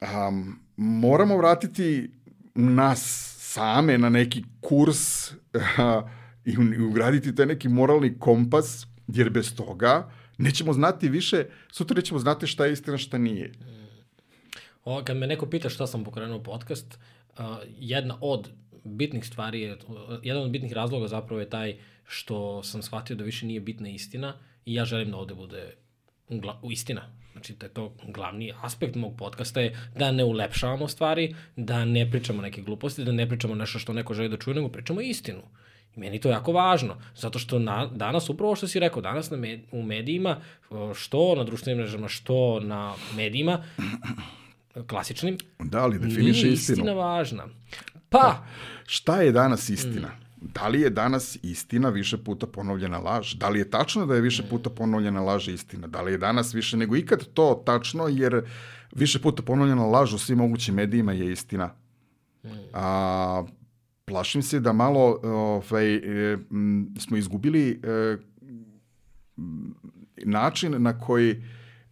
Um, moramo vratiti nas same na neki kurs uh, i ugraditi taj neki moralni kompas, jer bez toga nećemo znati više, sutra nećemo znati šta je istina, šta nije. O, kad me neko pita šta sam pokrenuo podcast, jedna od bitnih stvari je, jedan od bitnih razloga zapravo je taj što sam shvatio da više nije bitna istina i ja želim da ovde bude istina. Znači da je to glavni aspekt mog podcasta je da ne ulepšavamo stvari, da ne pričamo neke gluposti, da ne pričamo nešto što neko želi da čuje, nego pričamo istinu. I meni to jako važno, zato što na, danas, upravo što si rekao, danas na med, u medijima, što na društvenim mrežama, što na medijima, klasičnim, da li definiše istinu? istina važna. Pa, pa šta je danas istina? Mm. Da li je danas istina više puta ponovljena laž? Da li je tačno da je više puta ponovljena laž istina? Da li je danas više nego ikad to tačno, jer više puta ponovljena laž u svim mogućim medijima je istina? A, plašim se da malo ovaj, smo izgubili e, način na koji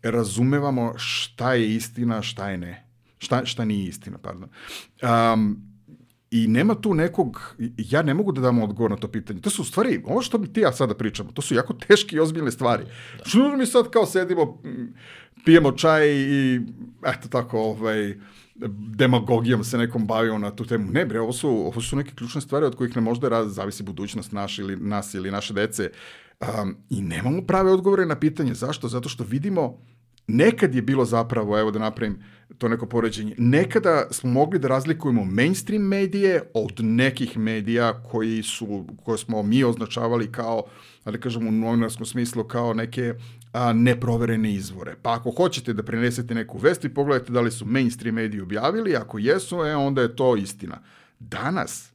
razumevamo šta je istina, šta je ne. Šta, šta nije istina, pardon. Um, I nema tu nekog, ja ne mogu da dam odgovor na to pitanje. To su u stvari, ovo što mi ti ja sada pričamo, to su jako teške i ozbiljne stvari. Da. Što mi sad kao sedimo, pijemo čaj i eto tako, ovaj, demagogijom se nekom bavio na tu temu. Ne bre, ovo su, ovo su neke ključne stvari od kojih ne možda raz, zavisi budućnost naš ili nas ili naše dece. Um, I nemamo prave odgovore na pitanje. Zašto? Zato što vidimo nekad je bilo zapravo, evo da napravim to neko poređenje, nekada smo mogli da razlikujemo mainstream medije od nekih medija koji su, koje smo mi označavali kao, da kažemo u novinarskom smislu, kao neke a, neproverene izvore. Pa ako hoćete da prenesete neku vest i pogledajte da li su mainstream mediji objavili, ako jesu, e, onda je to istina. Danas,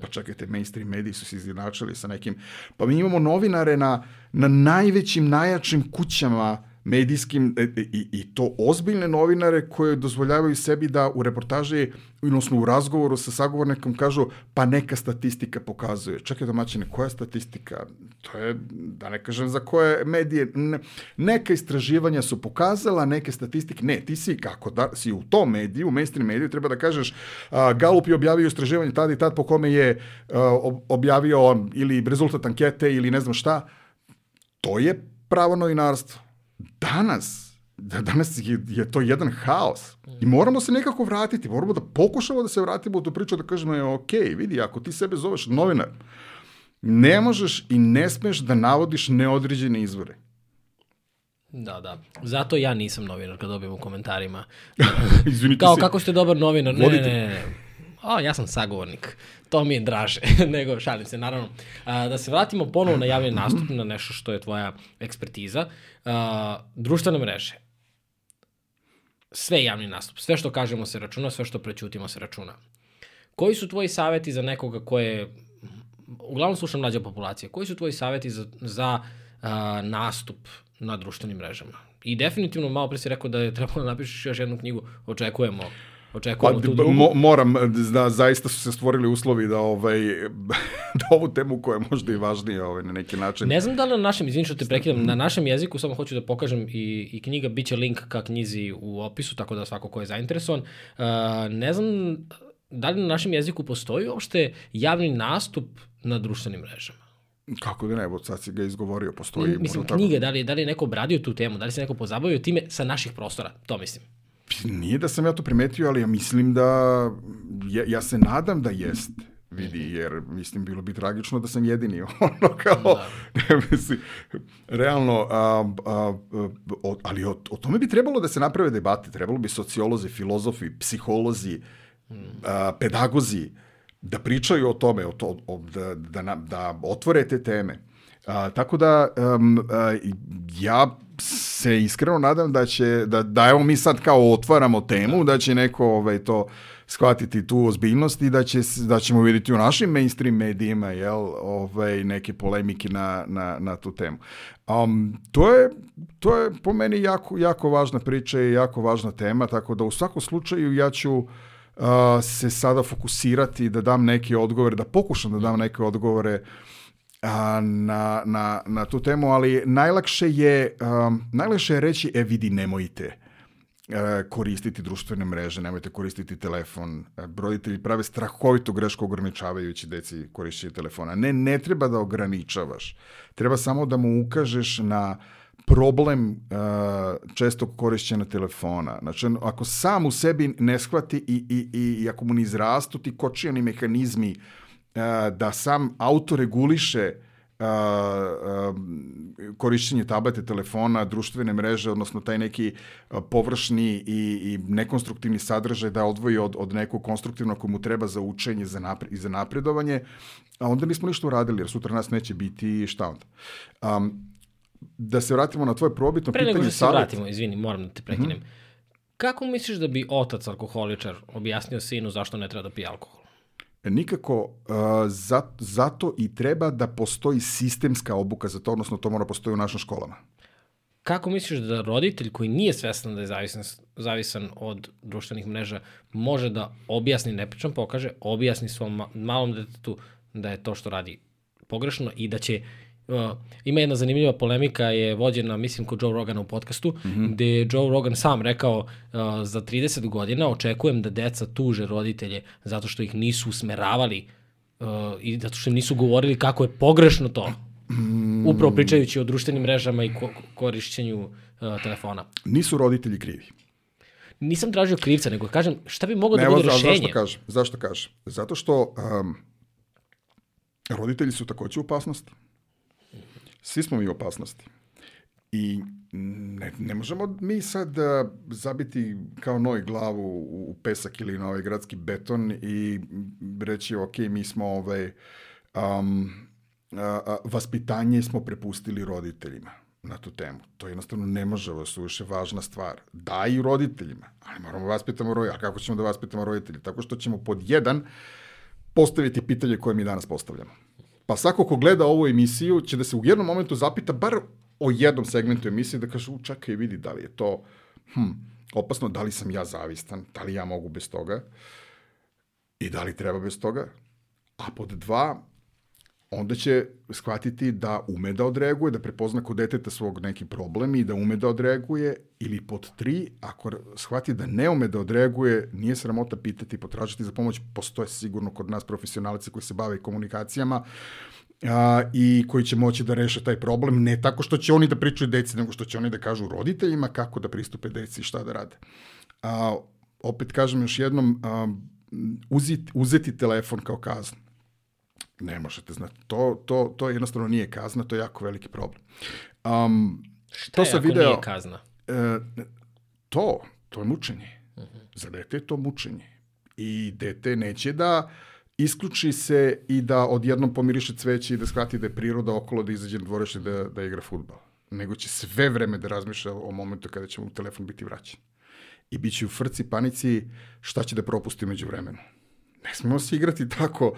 pa čekajte, mainstream mediji su se izjednačili sa nekim, pa mi imamo novinare na, na najvećim, najjačim kućama medijskim e, e, i, i to ozbiljne novinare koje dozvoljavaju sebi da u reportaži, odnosno u razgovoru sa sagovornikom kažu pa neka statistika pokazuje. Čekaj domaćine, koja statistika? To je, da ne kažem za koje medije, ne, neka istraživanja su pokazala, neke statistike, ne, ti si kako da, si u tom mediju, u mainstream mediju, treba da kažeš a, Galup je objavio istraživanje tad i tad po kome je a, objavio ili rezultat ankete ili ne znam šta, to je pravo novinarstvo danas, da danas je, je to jedan haos. I moramo se nekako vratiti, moramo da pokušamo da se vratimo u tu priču, da kažemo, je, ok, vidi, ako ti sebe zoveš novinar, ne možeš i ne smeš da navodiš neodređene izvore. Da, da. Zato ja nisam novinar kad dobijem u komentarima. Izvinite Kao, se. kako ste dobar novinar? Ne, ne, ne, ne. O, ja sam sagovornik. To mi je draže nego šalim se, naravno. A, da se vratimo ponovo na javni nastup, na nešto što je tvoja ekspertiza. A, društvene mreže. Sve javni nastup. Sve što kažemo se računa, sve što prećutimo se računa. Koji su tvoji saveti za nekoga ko je, uglavnom slušam mlađa populacija, koji su tvoji saveti za, za a, nastup na društvenim mrežama? I definitivno, malo pre si rekao da je trebalo da napišeš još jednu knjigu, očekujemo Očekujemo pa, tu drugu. Mo, moram, da zaista su se stvorili uslovi da, ovaj, da ovu temu koja je možda i važnija ovaj, na neki način. Ne znam da li na našem, izvini što te prekidam, na našem jeziku samo hoću da pokažem i, i knjiga, bit će link ka knjizi u opisu, tako da svako ko je zainteresovan. Uh, ne znam da li na našem jeziku postoji uopšte javni nastup na društvenim mrežama. Kako da ne, bo sad si ga izgovorio, postoji. Mislim, knjige, tako... da li, da li je neko obradio tu temu, da li se neko pozabavio time sa naših prostora, to mislim. Nije da sam ja to primetio, ali ja mislim da, ja, ja se nadam da jest. vidi, jer mislim bilo bi tragično da sam jedini ono kao, ne mislim, realno, a, a, o, ali o, o tome bi trebalo da se naprave debate, trebalo bi sociolozi, filozofi, psiholozi, a, pedagozi, da pričaju o tome, o to, o, da, da, da otvore te teme. A, tako da um, a, ja se iskreno nadam da će, da, da evo mi sad kao otvaramo temu, da će neko ovaj, to shvatiti tu ozbiljnost i da, će, da ćemo vidjeti u našim mainstream medijima jel, ovaj, neke polemike na, na, na tu temu. Um, to, je, to je po meni jako, jako važna priča i jako važna tema, tako da u svakom slučaju ja ću uh, se sada fokusirati da dam neke odgovore, da pokušam da dam neke odgovore a, na, na, na tu temu, ali najlakše je, um, najlakše je reći, e vidi, nemojte e, koristiti društvene mreže, nemojte koristiti telefon. E, Roditelji prave strahovitu grešku ograničavajući deci korišćenje telefona. Ne, ne treba da ograničavaš. Treba samo da mu ukažeš na problem uh, čestog korišćenja telefona. Znači, ako sam u sebi ne shvati i, i, i, i ako mu ne izrastu ti kočijani mehanizmi uh, da sam autoreguliše uh, um, korišćenje tablete, telefona, društvene mreže, odnosno taj neki uh, površni i, i nekonstruktivni sadržaj da odvoji od, od nekog konstruktivnog koji mu treba za učenje za napre, i za napredovanje, a onda nismo ništa uradili, jer sutra nas neće biti šta onda. Um, da se vratimo na tvoje probitno Pre nego pitanje što se vratimo, izvini, moram da te prekinem. Kako misliš da bi otac alkoholičar objasnio sinu zašto ne treba da pije alkohol? Nikako, uh, za, zato i treba da postoji sistemska obuka za to, odnosno to mora postoji u našim školama. Kako misliš da roditelj koji nije svestan da je zavisan, zavisan od društvenih mreža može da objasni, ne pričam pokaže, objasni svom ma- malom detetu da je to što radi pogrešno i da će ima jedna zanimljiva polemika je vođena, mislim, kod Joe Rogana u podcastu, mm -hmm. gde je Joe Rogan sam rekao uh, za 30 godina očekujem da deca tuže roditelje zato što ih nisu usmeravali uh, i zato što im nisu govorili kako je pogrešno to. Upravo pričajući o društvenim mrežama i ko korišćenju uh, telefona. Nisu roditelji krivi. Nisam tražio krivca, nego kažem šta bi moglo da evo, bude za- rešenje. Zašto kažem? Zašto kažem? Zato što um, roditelji su takođe u opasnosti. Svi smo mi u opasnosti. I ne, ne možemo mi sad uh, zabiti kao noj glavu u, pesak ili na ovaj gradski beton i reći, ok, mi smo ovaj, um, a, a, vaspitanje smo prepustili roditeljima na tu temu. To jednostavno ne može, ovo je suviše važna stvar. Da i roditeljima, ali moramo da vaspitamo roditelje. A kako ćemo da vaspitamo roditelje? Tako što ćemo pod jedan postaviti pitanje koje mi danas postavljamo. Pa svako ko gleda ovu emisiju će da se u jednom momentu zapita bar o jednom segmentu emisije da kaže, u čekaj, vidi da li je to hm, opasno, da li sam ja zavistan, da li ja mogu bez toga i da li treba bez toga. A pod dva, onda će shvatiti da ume da odreaguje, da prepozna kod deteta svog neki problem i da ume da odreaguje, ili pod tri, ako shvati da ne ume da odreaguje, nije sramota pitati, potražiti za pomoć, postoje sigurno kod nas profesionalci koji se bave komunikacijama, a, i koji će moći da reše taj problem, ne tako što će oni da pričaju deci, nego što će oni da kažu roditeljima kako da pristupe deci i šta da rade. A, opet kažem još jednom, a, uzeti, uzeti telefon kao kaznu. Ne možete znati. To, to, to jednostavno nije kazna, to je jako veliki problem. Um, Šta to je ako video- nije kazna? e, to, to je mučenje. Za dete je to mučenje. I dete neće da isključi se i da odjednom pomiriše cveće i da shvati da je priroda okolo da izađe na dvorište da, da igra futbol. Nego će sve vreme da razmišlja o momentu kada će mu telefon biti vraćen. I bit će u frci, panici, šta će da propusti među vremenu. Ne smemo se igrati tako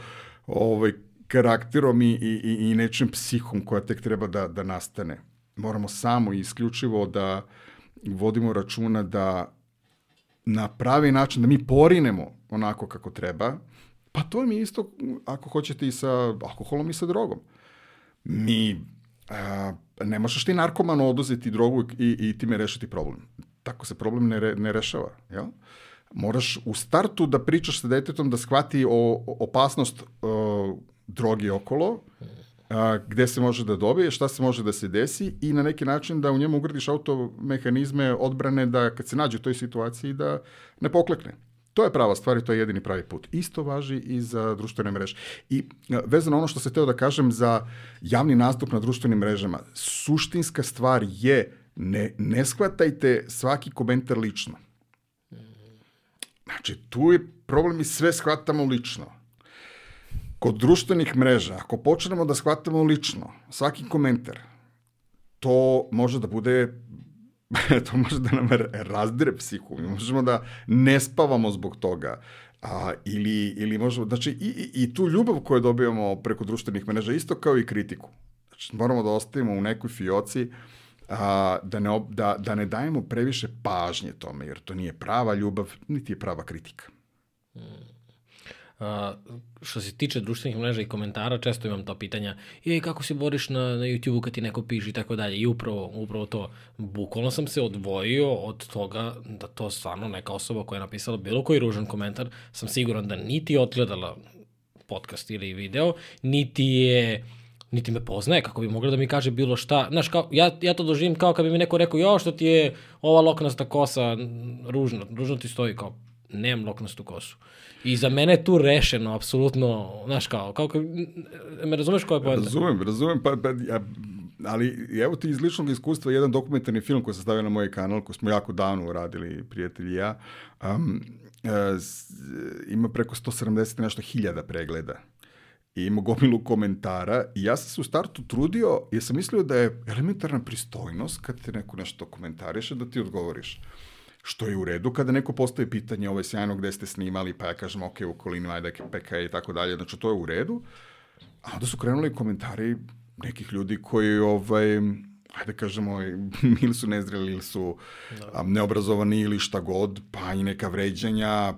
ovaj, karakterom i, i, i- nečim psihom koja tek treba da, da nastane. Moramo samo i isključivo da vodimo računa da na pravi način, da mi porinemo onako kako treba, pa to mi isto, ako hoćete, i sa alkoholom i sa drogom. Mi, a, ne možeš ti narkomanu oduzeti drogu i, i time rešiti problem. Tako se problem ne, re, ne rešava. Jel? Moraš u startu da pričaš sa detetom da shvati o, opasnost o, drogi okolo, a, gde se može da dobije, šta se može da se desi i na neki način da u njemu ugradiš auto mehanizme odbrane da kad se nađe u toj situaciji da ne poklekne. To je prava stvar i to je jedini pravi put. Isto važi i za društvene mreže. I e, vezano ono što se teo da kažem za javni nastup na društvenim mrežama, suštinska stvar je ne, ne shvatajte svaki komentar lično. Znači, tu je problem i sve shvatamo lično. Kod društvenih mreža, ako počnemo da shvatamo lično svaki komentar, to može da bude to može da nam razdire psihu. Mi možemo da ne spavamo zbog toga. A, ili, ili možemo, znači, i, i, i tu ljubav koju dobijamo preko društvenih mreža, isto kao i kritiku. Znači, moramo da ostavimo u nekoj fioci a, da, ne, da, da ne dajemo previše pažnje tome, jer to nije prava ljubav, niti je prava kritika. Uh, što se tiče društvenih mreža i komentara, često imam to pitanja, je kako se boriš na, na YouTube-u kad ti neko piše i tako dalje. I upravo, upravo to, bukvalno sam se odvojio od toga da to stvarno neka osoba koja je napisala bilo koji ružan komentar, sam siguran da niti odgledala podcast ili video, niti je niti me poznaje, kako bi mogla da mi kaže bilo šta. Znaš, kao, ja, ja to doživim kao kad bi mi neko rekao, jo, što ti je ova loknasta kosa ružno, ružno ti stoji, kao, nemam loknastu kosu. I za mene je tu rešeno, apsolutno, znaš kao, kao, kao me razumeš koja je pojenta? Razumem, razumem, pa, pa ja, ali evo ti iz ličnog iskustva jedan dokumentarni film koji se stavio na moj kanal, koji smo jako davno uradili, prijatelji ja, um, uh, ima preko 170 nešto hiljada pregleda i ima gomilu komentara i ja sam se u startu trudio jer sam mislio da je elementarna pristojnost kad te neko nešto komentariše da ti odgovoriš. Što je u redu kada neko postavi pitanje, ovo je sjajno gde ste snimali, pa ja kažem, ok, u okolini, ajde, PK i tako dalje, znači to je u redu. A onda su krenuli komentari nekih ljudi koji, ovaj, ajde kažemo, ili su nezreli, ili su da. neobrazovani, ili šta god, pa i neka vređanja,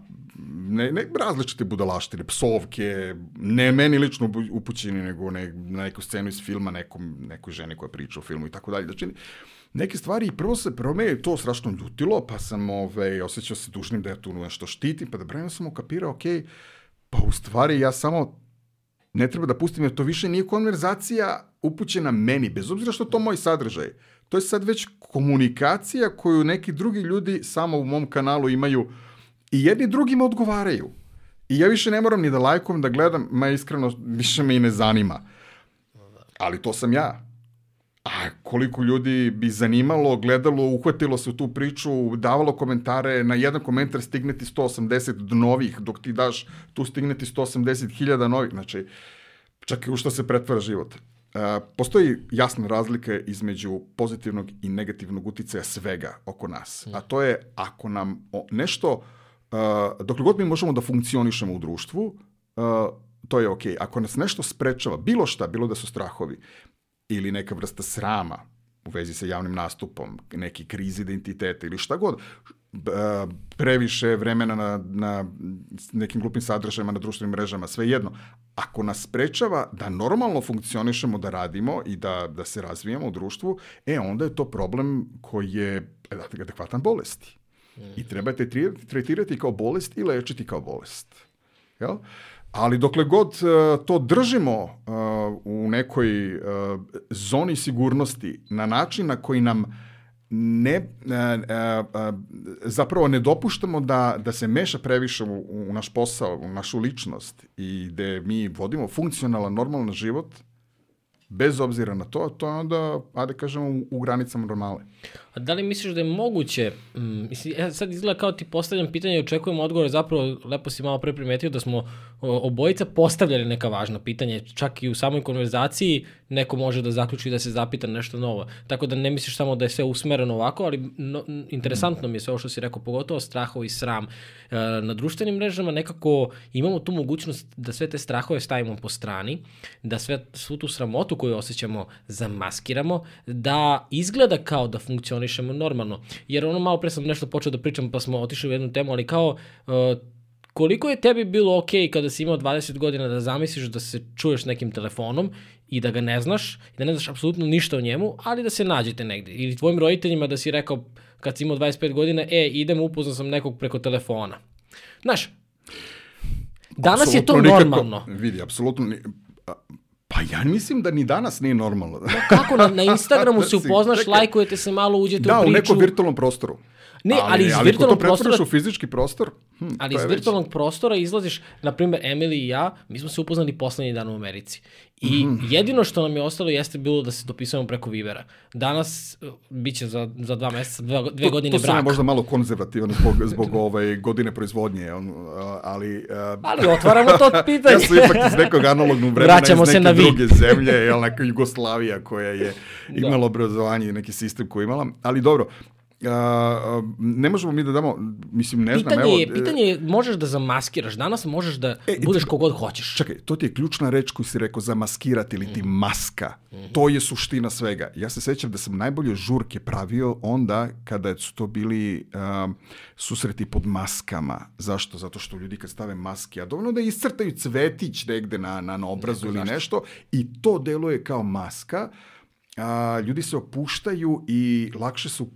ne, ne različite budalaštine, psovke, ne meni lično upućeni, nego ne, na neku scenu iz filma, nekom, nekoj ženi koja priča o filmu i tako dalje. Znači, neke stvari, prvo se, prvo me to strašno ljutilo, pa sam ovaj, osjećao se dužnim da ja tu nešto štitim, pa da brojno sam ukapirao, ok, pa u stvari ja samo ne treba da pustim, jer to više nije konverzacija upućena meni, bez obzira što to moj sadržaj. To je sad već komunikacija koju neki drugi ljudi samo u mom kanalu imaju i jedni drugima odgovaraju. I ja više ne moram ni da lajkujem, da gledam, ma iskreno, više me i ne zanima. Ali to sam ja. A koliko ljudi bi zanimalo, gledalo, uhvatilo se u tu priču, davalo komentare, na jedan komentar stigne ti 180 novih, dok ti daš, tu stigne ti 180 hiljada novih. Znači, čak i u što se pretvara život. Uh, postoji jasna razlika između pozitivnog i negativnog uticaja svega oko nas. A to je ako nam nešto, uh, dok god mi možemo da funkcionišemo u društvu, uh, to je. Okay. Ako nas nešto sprečava, bilo šta, bilo da su strahovi, ili neka vrsta srama u vezi sa javnim nastupom, neki kriz identiteta ili šta god, previše vremena na, na nekim glupim sadržajima na društvenim mrežama, sve jedno. Ako nas sprečava da normalno funkcionišemo, da radimo i da, da se razvijamo u društvu, e, onda je to problem koji je adekvatan bolesti. I treba te tretirati kao bolest i lečiti kao bolest. Jel? Ali dokle god uh, to držimo uh, u nekoj uh, zoni sigurnosti na način na koji nam ne, zapravo ne dopuštamo da, da se meša previše u, u naš posao, u našu ličnost i da mi vodimo funkcionalan, normalan život, bez obzira na to, to je onda, ajde kažemo, u, u granicama normale. A da li misliš da je moguće, mm, ja sad izgleda kao ti postavljam pitanje i očekujem odgovore, zapravo lepo si malo pre primetio da smo obojica postavljali neka važna pitanja, čak i u samoj konverzaciji neko može da zaključi da se zapita nešto novo. Tako da ne misliš samo da je sve usmereno ovako, ali no, interesantno mi je sve ovo što si rekao, pogotovo strahov i sram. E, na društvenim mrežama nekako imamo tu mogućnost da sve te strahove stavimo po strani, da sve, svu tu sramotu koju osjećamo zamaskiramo, da izgleda kao da funkcionišemo normalno. Jer ono malo pre sam nešto počeo da pričam pa smo otišli u jednu temu, ali kao uh, koliko je tebi bilo ok kada si imao 20 godina da zamisliš da se čuješ nekim telefonom i da ga ne znaš, i da ne znaš apsolutno ništa o njemu, ali da se nađete negde. Ili tvojim roditeljima da si rekao kad si imao 25 godina, e, idem, upoznao sam nekog preko telefona. Znaš, danas je to normalno. Nikako, vidi, apsolutno, Pa ja mislim da ni danas nije normalno. No, kako? Na, na Instagramu se upoznaš, lajkujete se malo, uđete da, u priču. Da, u nekom virtualnom prostoru. Ne, ali iz ali virtualnog to pretvoriš prostora- u fizički prostor, hm, Ali to iz je već- virtualnog prostora izlaziš, na primjer, Emily i ja, mi smo se upoznali poslednji dan u Americi. I Mhm. jedino što nam je ostalo jeste bilo da se dopisujemo preko Vibera. Danas, uh, bit će za, za dva meseca, dve, dve To- godine to sam ja brak. možda malo konzervativan zbog, zbog ovaj, godine proizvodnje, on, a, ali... a, Ali otvaramo to pitanje. ja sam ipak iz nekog analognog vremena, Vraćamo iz se neke na vi. druge zemlje, jel, neka Jugoslavija koja je imala obrazovanje i neki sistem koji imala, ali dobro, a, a, ne možemo mi da damo, mislim, ne znam, Pitanje evo... je, e, pitanje je, možeš da zamaskiraš. Danas možeš da E, budeš kogod hoćeš. Čekaj, to ti je ključna reč koju si rekao zamaskirati ili ti maska. To je suština svega. Ja se sećam da sam najbolje žurke pravio onda kada su to bili um, susreti pod maskama. Zašto? Zato što ljudi kad stave maske, a dovoljno da iscrtaju cvetić negde na, na, na obrazu ili nešto i to deluje kao maska. A, ljudi se opuštaju i lakše su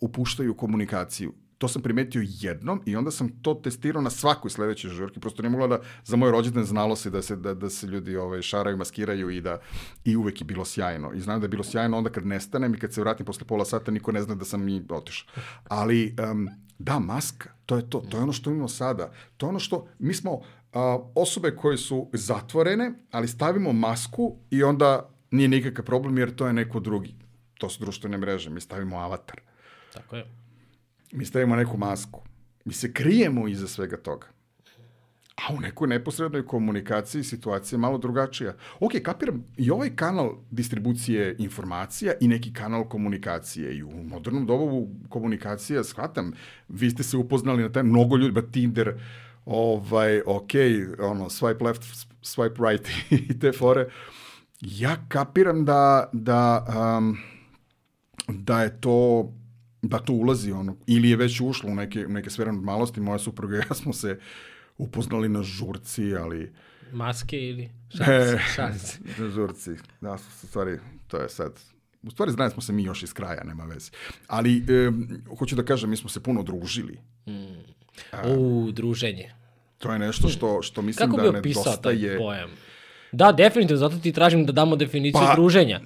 upuštaju komunikaciju. To sam primetio jednom i onda sam to testirao na svakoj sledećoj žurki. Prosto nije mogla da za moj rođendan znalo se da se, da, da se ljudi ovaj, šaraju, maskiraju i da i uvek je bilo sjajno. I znam da je bilo sjajno onda kad nestanem i kad se vratim posle pola sata niko ne zna da sam i otišao. Ali um, da, maska, to je to. To je ono što imamo sada. To je ono što, mi smo a, osobe koje su zatvorene, ali stavimo masku i onda nije nikakav problem jer to je neko drugi. To su društvene mreže, mi stavimo avatar. Tako je. Mi stavimo neku masku. Mi se krijemo iza svega toga. A u nekoj neposrednoj komunikaciji situacija je malo drugačija. Ok, kapiram, i ovaj kanal distribucije informacija i neki kanal komunikacije. I u modernom dobu komunikacija, shvatam, vi ste se upoznali na taj mnogo ljudi, Tinder, ovaj, ok, ono, swipe left, swipe right i te fore. Ja kapiram da, da, um, da je to da to ulazi ono, ili je već ušlo u neke, u neke sfere normalnosti, moja supruga i ja smo se upoznali na žurci, ali Maske ili E, šalice. šalice. na žurci, da, u stvari, to je sad, u stvari znali smo se mi još iz kraja, nema veze. Ali, e, hoću da kažem, mi smo se puno družili. U, druženje. To je nešto što, što mislim Kako bi da opisao taj nedostaje. pojam? Da, definitivno, zato ti tražim da damo definiciju Pa- druženja.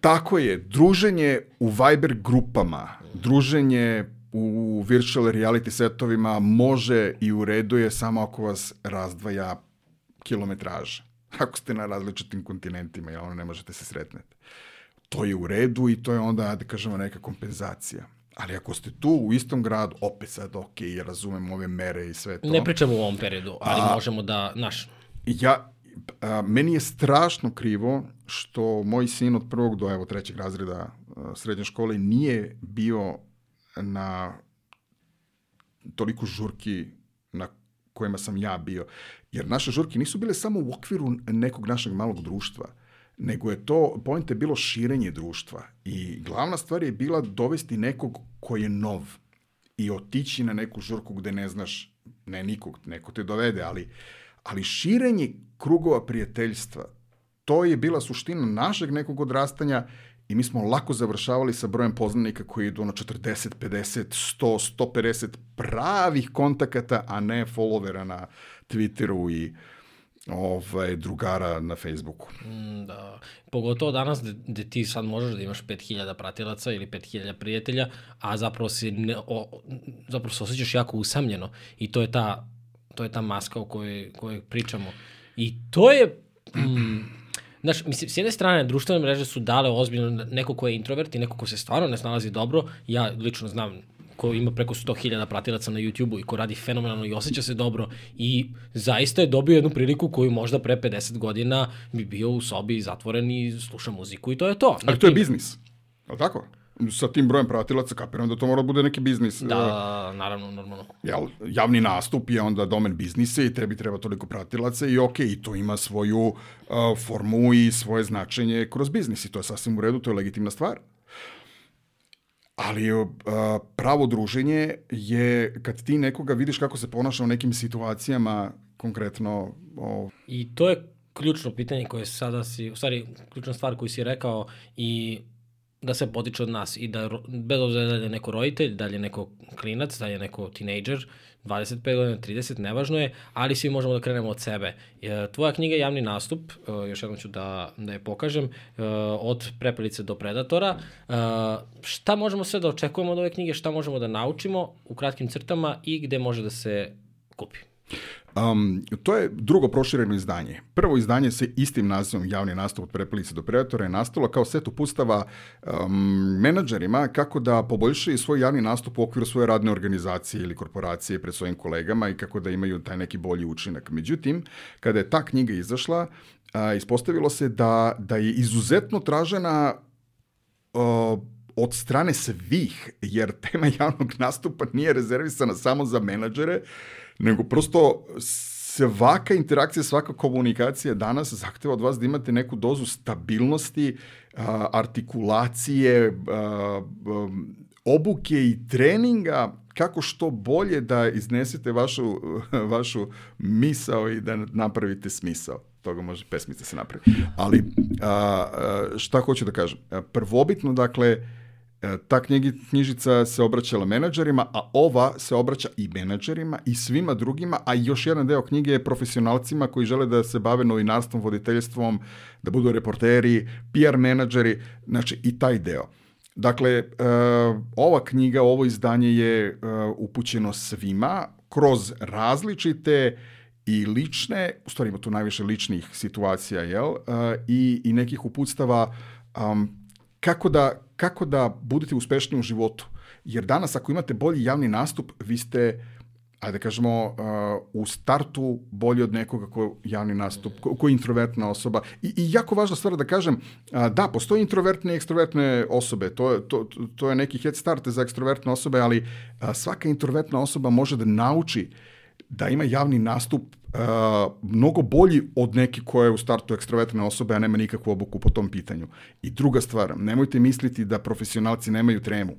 Tako je, druženje u Viber grupama, druženje u virtual reality setovima može i u redu je samo ako vas razdvaja kilometraža. Ako ste na različitim kontinentima, jel ono ne možete se sretnete. To je u redu i to je onda, da kažemo, neka kompenzacija. Ali ako ste tu u istom gradu, opet sad, ok, ja razumem ove mere i sve to. Ne pričamo u ovom periodu, ali možemo da, znaš, Ja, a, meni je strašno krivo što moj sin od prvog do evo trećeg razreda a, srednje škole nije bio na toliko žurki na kojima sam ja bio. Jer naše žurke nisu bile samo u okviru nekog našeg malog društva, nego je to, point je bilo širenje društva. I glavna stvar je bila dovesti nekog ko je nov i otići na neku žurku gde ne znaš, ne nikog, neko te dovede, ali, ali širenje krugova prijateljstva, to je bila suština našeg nekog odrastanja i mi smo lako završavali sa brojem poznanika koji idu na 40, 50, 100, 150 pravih kontakata, a ne followera na Twitteru i ovaj, drugara na Facebooku. mm, da, pogotovo danas gde, ti sad možeš da imaš 5000 pratilaca ili 5000 prijatelja, a zapravo si ne, o, zapravo se osjećaš jako usamljeno i to je ta, to je ta maska o kojoj, kojoj pričamo. I to je, mm, Znaš, mislim, s jedne strane, društvene mreže su dale ozbiljno neko ko je introvert i neko ko se stvarno ne snalazi dobro. Ja lično znam ko ima preko 100.000 pratilaca na YouTube-u i ko radi fenomenalno i osjeća se dobro i zaista je dobio jednu priliku koju možda pre 50 godina bi bio u sobi zatvoren i sluša muziku i to je to. Ali to je biznis, je li tako? Sa tim brojem pratilaca kapiram da to mora da bude neki biznis. Da, naravno, normalno. jel, javni nastup je onda domen biznisa i tebi treba toliko pratilaca i ok, i to ima svoju uh, formu i svoje značenje kroz biznis i to je sasvim u redu, to je legitimna stvar. Ali uh, pravo druženje je kad ti nekoga vidiš kako se ponaša u nekim situacijama, konkretno o, I to je ključno pitanje koje sada si, u stvari, ključna stvar koju si rekao i da se potiče od nas i da, bez obzira da je neko roditelj, da je neko klinac, da je neko tinejdžer, 25 godina, 30, nevažno je, ali svi možemo da krenemo od sebe. E, tvoja knjiga Javni nastup, e, još jednom ću da, da je pokažem, e, od prepelice do predatora. Šta možemo sve da očekujemo od ove knjige, šta možemo da naučimo u kratkim crtama i gde može da se kupi? Um, to je drugo prošireno izdanje. Prvo izdanje sa istim nazivom Javni nastup od prepelice do predatora je nastalo kao set upustava um, menadžerima kako da poboljšaju svoj javni nastup u okviru svoje radne organizacije ili korporacije pred svojim kolegama i kako da imaju taj neki bolji učinak. Međutim, kada je ta knjiga izašla, a, ispostavilo se da, da je izuzetno tražena a, od strane svih, jer tema javnog nastupa nije rezervisana samo za menadžere, nego prosto svaka interakcija, svaka komunikacija danas zahteva od vas da imate neku dozu stabilnosti, artikulacije, obuke i treninga kako što bolje da iznesete vašu, vašu misao i da napravite smisao. Toga može pesmica se napraviti. Ali šta hoću da kažem? Prvobitno, dakle, ta knjigi, knjižica se obraćala menadžerima, a ova se obraća i menadžerima i svima drugima, a još jedan deo knjige je profesionalcima koji žele da se bave novinarstvom, voditeljstvom, da budu reporteri, PR menadžeri, znači i taj deo. Dakle, uh, ova knjiga, ovo izdanje je uh, upućeno svima kroz različite i lične, u stvari ima tu najviše ličnih situacija, jel, i, i nekih uputstava kako da, kako da budete uspešniji u životu. Jer danas ako imate bolji javni nastup, vi ste ajde da kažemo, uh, u startu bolji od nekoga ko javni nastup, ko, ko je introvertna osoba. I, I jako važna stvar da kažem, uh, da, postoje introvertne i ekstrovertne osobe, to, to, to je neki head start za ekstrovertne osobe, ali uh, svaka introvertna osoba može da nauči da ima javni nastup uh, mnogo bolji od neke koje je u startu ekstrovertne osobe, a nema nikakvu obuku po tom pitanju. I druga stvar, nemojte misliti da profesionalci nemaju tremu.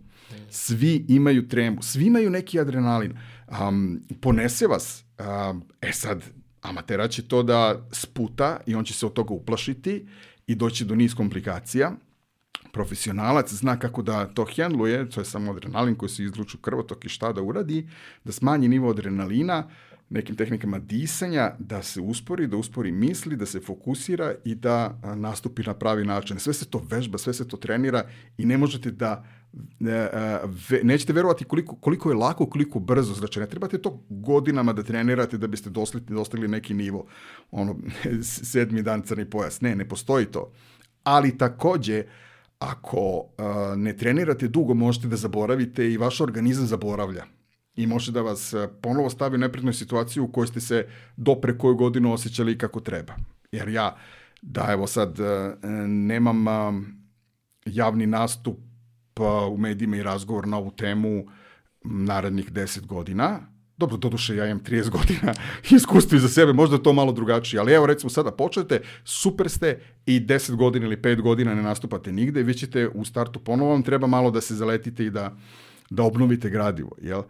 Svi imaju tremu, svi imaju neki adrenalin. Um, ponese vas, um, e sad, amatera će to da sputa i on će se od toga uplašiti i doći do niz komplikacija. Profesionalac zna kako da to hendluje, to je samo adrenalin koji se izluču krvotok i šta da uradi, da smanji nivo adrenalina, nekim tehnikama disanja, da se uspori, da uspori misli, da se fokusira i da nastupi na pravi način. Sve se to vežba, sve se to trenira i ne možete da nećete verovati koliko, koliko je lako, koliko brzo. Znači, ne trebate to godinama da trenirate da biste dostigli, dostigli neki nivo. Ono, sedmi dan crni pojas. Ne, ne postoji to. Ali takođe, ako ne trenirate dugo, možete da zaboravite i vaš organizam zaboravlja i može da vas e, ponovo stavi u neprednoj situaciju u kojoj ste se do pre koju godinu osjećali kako treba. Jer ja, da evo sad, e, nemam javni nastup u medijima i razgovor na ovu temu narednih 10 godina, dobro, doduše ja imam 30 godina iskustva iza sebe, možda to malo drugačije, ali evo recimo sada počnete, super ste i 10 godina ili 5 godina ne nastupate nigde, vi ćete u startu ponovo vam treba malo da se zaletite i da, da obnovite gradivo, jel?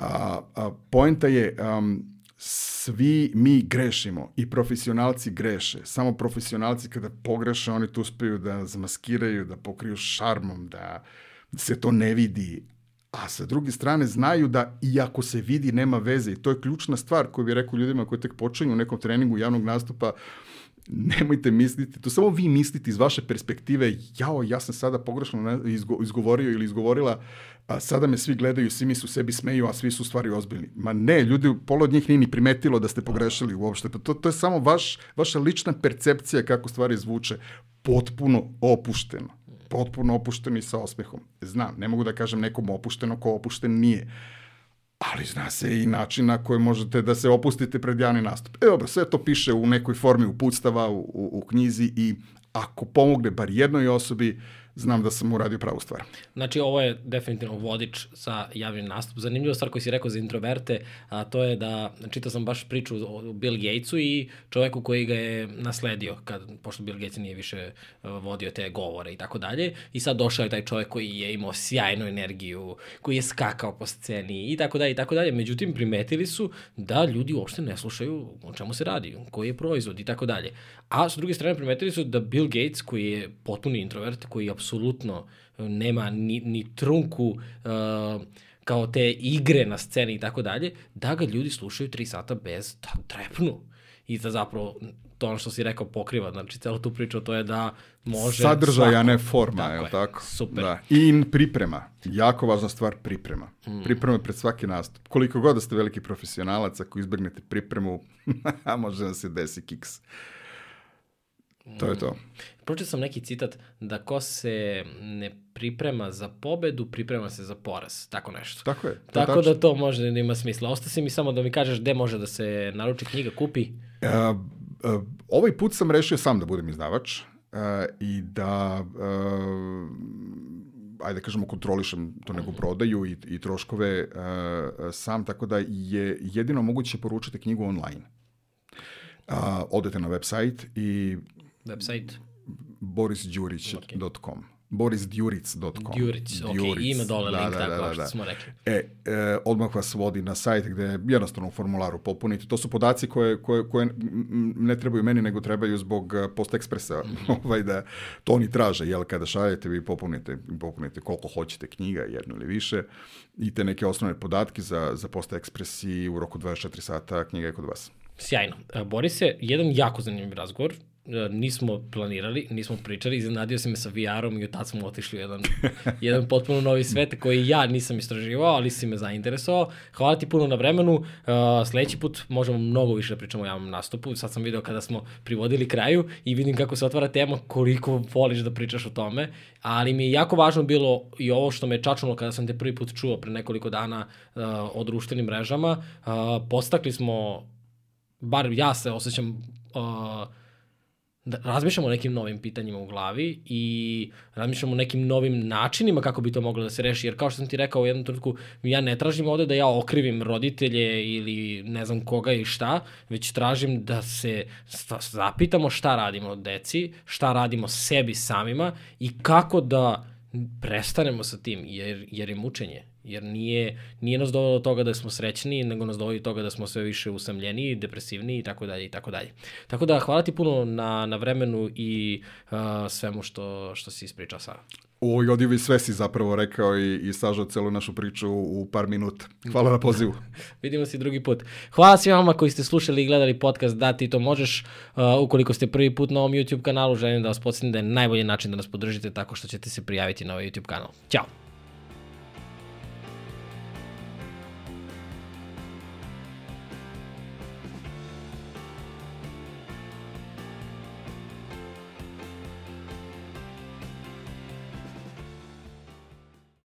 A, a poenta je, um, svi mi grešimo i profesionalci greše. Samo profesionalci kada pogreše, oni tu uspeju da zamaskiraju, da pokriju šarmom, da se to ne vidi. A sa druge strane znaju da i ako se vidi nema veze i to je ključna stvar koju bih rekao ljudima koji tek počinju u nekom treningu javnog nastupa, nemojte misliti, to samo vi mislite iz vaše perspektive, jao, ja sam sada pogrešno izgovorio ili izgovorila a sada me svi gledaju, svi mi su sebi smeju, a svi su stvari ozbiljni. Ma ne, ljudi, polo od njih nije ni primetilo da ste pogrešili uopšte. Pa to, to je samo vaš, vaša lična percepcija kako stvari zvuče. Potpuno opušteno. Potpuno opušteno i sa osmehom. Znam, ne mogu da kažem nekom opušteno ko opušten nije. Ali zna se i način na koji možete da se opustite pred javni nastup. E dobro, sve to piše u nekoj formi uputstava, u, u, u knjizi i ako pomogne bar jednoj osobi, znam da sam uradio pravu stvar. Znači, ovo je definitivno vodič za javni nastup. Zanimljiva stvar koju si rekao za introverte, a to je da, čitao sam baš priču o Bill Gatesu i čoveku koji ga je nasledio, kad, pošto Bill Gates nije više uh, vodio te govore i tako dalje. I sad došao je taj čovek koji je imao sjajnu energiju, koji je skakao po sceni i tako dalje i tako dalje. Međutim, primetili su da ljudi uopšte ne slušaju o čemu se radi, koji je proizvod i tako dalje. A s druge strane primetili su da Bill Gates, koji je potpuni introvert, koji je nema ni, ni trunku uh, kao te igre na sceni i tako dalje, da ga ljudi slušaju tri sata bez da trepnu. I da zapravo to ono što si rekao pokriva, znači celo tu priču to je da može... Sadržaj, a ne forma, je li tako? Super. Da. I priprema. Jako važna stvar, priprema. Mm. Priprema pred svaki nastup. Koliko god da ste veliki profesionalac, ako izbegnete pripremu, može da se desi kiks. To je to. Pročio sam neki citat da ko se ne priprema za pobedu, priprema se za poraz. Tako nešto. Tako je. To Tako tačno. da to može da ima smisla. Ostasi mi samo da mi kažeš gde može da se naruči knjiga, kupi. Uh, uh, ovaj put sam rešio sam da budem izdavač uh, i da uh, ajde da kažemo, kontrolišem to nego prodaju i, i troškove uh, sam, tako da je jedino moguće poručiti knjigu online. Uh, odete na website i Website? borisđurić.com. Borisdjuric.com. Djuric, ok, ima dole da, link, da, tako da, da, što smo rekli. E, e, odmah vas vodi na sajt gde jednostavno u formularu popunite. To su podaci koje, koje, koje ne trebaju meni, nego trebaju zbog e, postekspresa, mm -hmm. ovaj, da to oni traže, jel, kada šaljete, vi popunite, popunite koliko hoćete knjiga, jednu ili više, i te neke osnovne podatke za, za postekspres i u roku 24 sata knjiga je kod vas. Sjajno. E, Borise, jedan jako zanimljiv razgovor. E, nismo planirali, nismo pričali, iznenadio se me sa VR-om i od tad smo otišli u jedan, jedan potpuno novi svet koji ja nisam istraživao, ali si me zainteresovao. Hvala ti puno na vremenu. Uh, sledeći put možemo mnogo više da pričamo o javnom nastupu. Sad sam video kada smo privodili kraju i vidim kako se otvara tema, koliko voliš da pričaš o tome, ali mi je jako važno bilo i ovo što me čačnulo kada sam te prvi put čuo pre nekoliko dana uh, o društvenim mrežama. Uh, postakli smo, bar ja se osjećam uh, da razmišljamo o nekim novim pitanjima u glavi i razmišljamo o nekim novim načinima kako bi to moglo da se reši. Jer kao što sam ti rekao u jednom trenutku, ja ne tražim ovde da ja okrivim roditelje ili ne znam koga i šta, već tražim da se zapitamo šta radimo deci, šta radimo sebi samima i kako da prestanemo sa tim, jer, jer je mučenje. Jer nije, nije nas dovelo do toga da smo srećni, nego nas dovelo do toga da smo sve više usamljeni, depresivni i tako dalje i tako dalje. Tako da hvala ti puno na, na vremenu i uh, svemu što, što si ispričao sa. U ovoj odivi sve si zapravo rekao i, i sažao celu našu priču u par minuta. Hvala na pozivu. Vidimo se drugi put. Hvala svima vama koji ste slušali i gledali podcast Da ti to možeš. Uh, ukoliko ste prvi put na ovom YouTube kanalu, želim da vas podsjetim da je najbolji način da nas podržite tako što ćete se prijaviti na ovaj YouTube kanal. Ćao!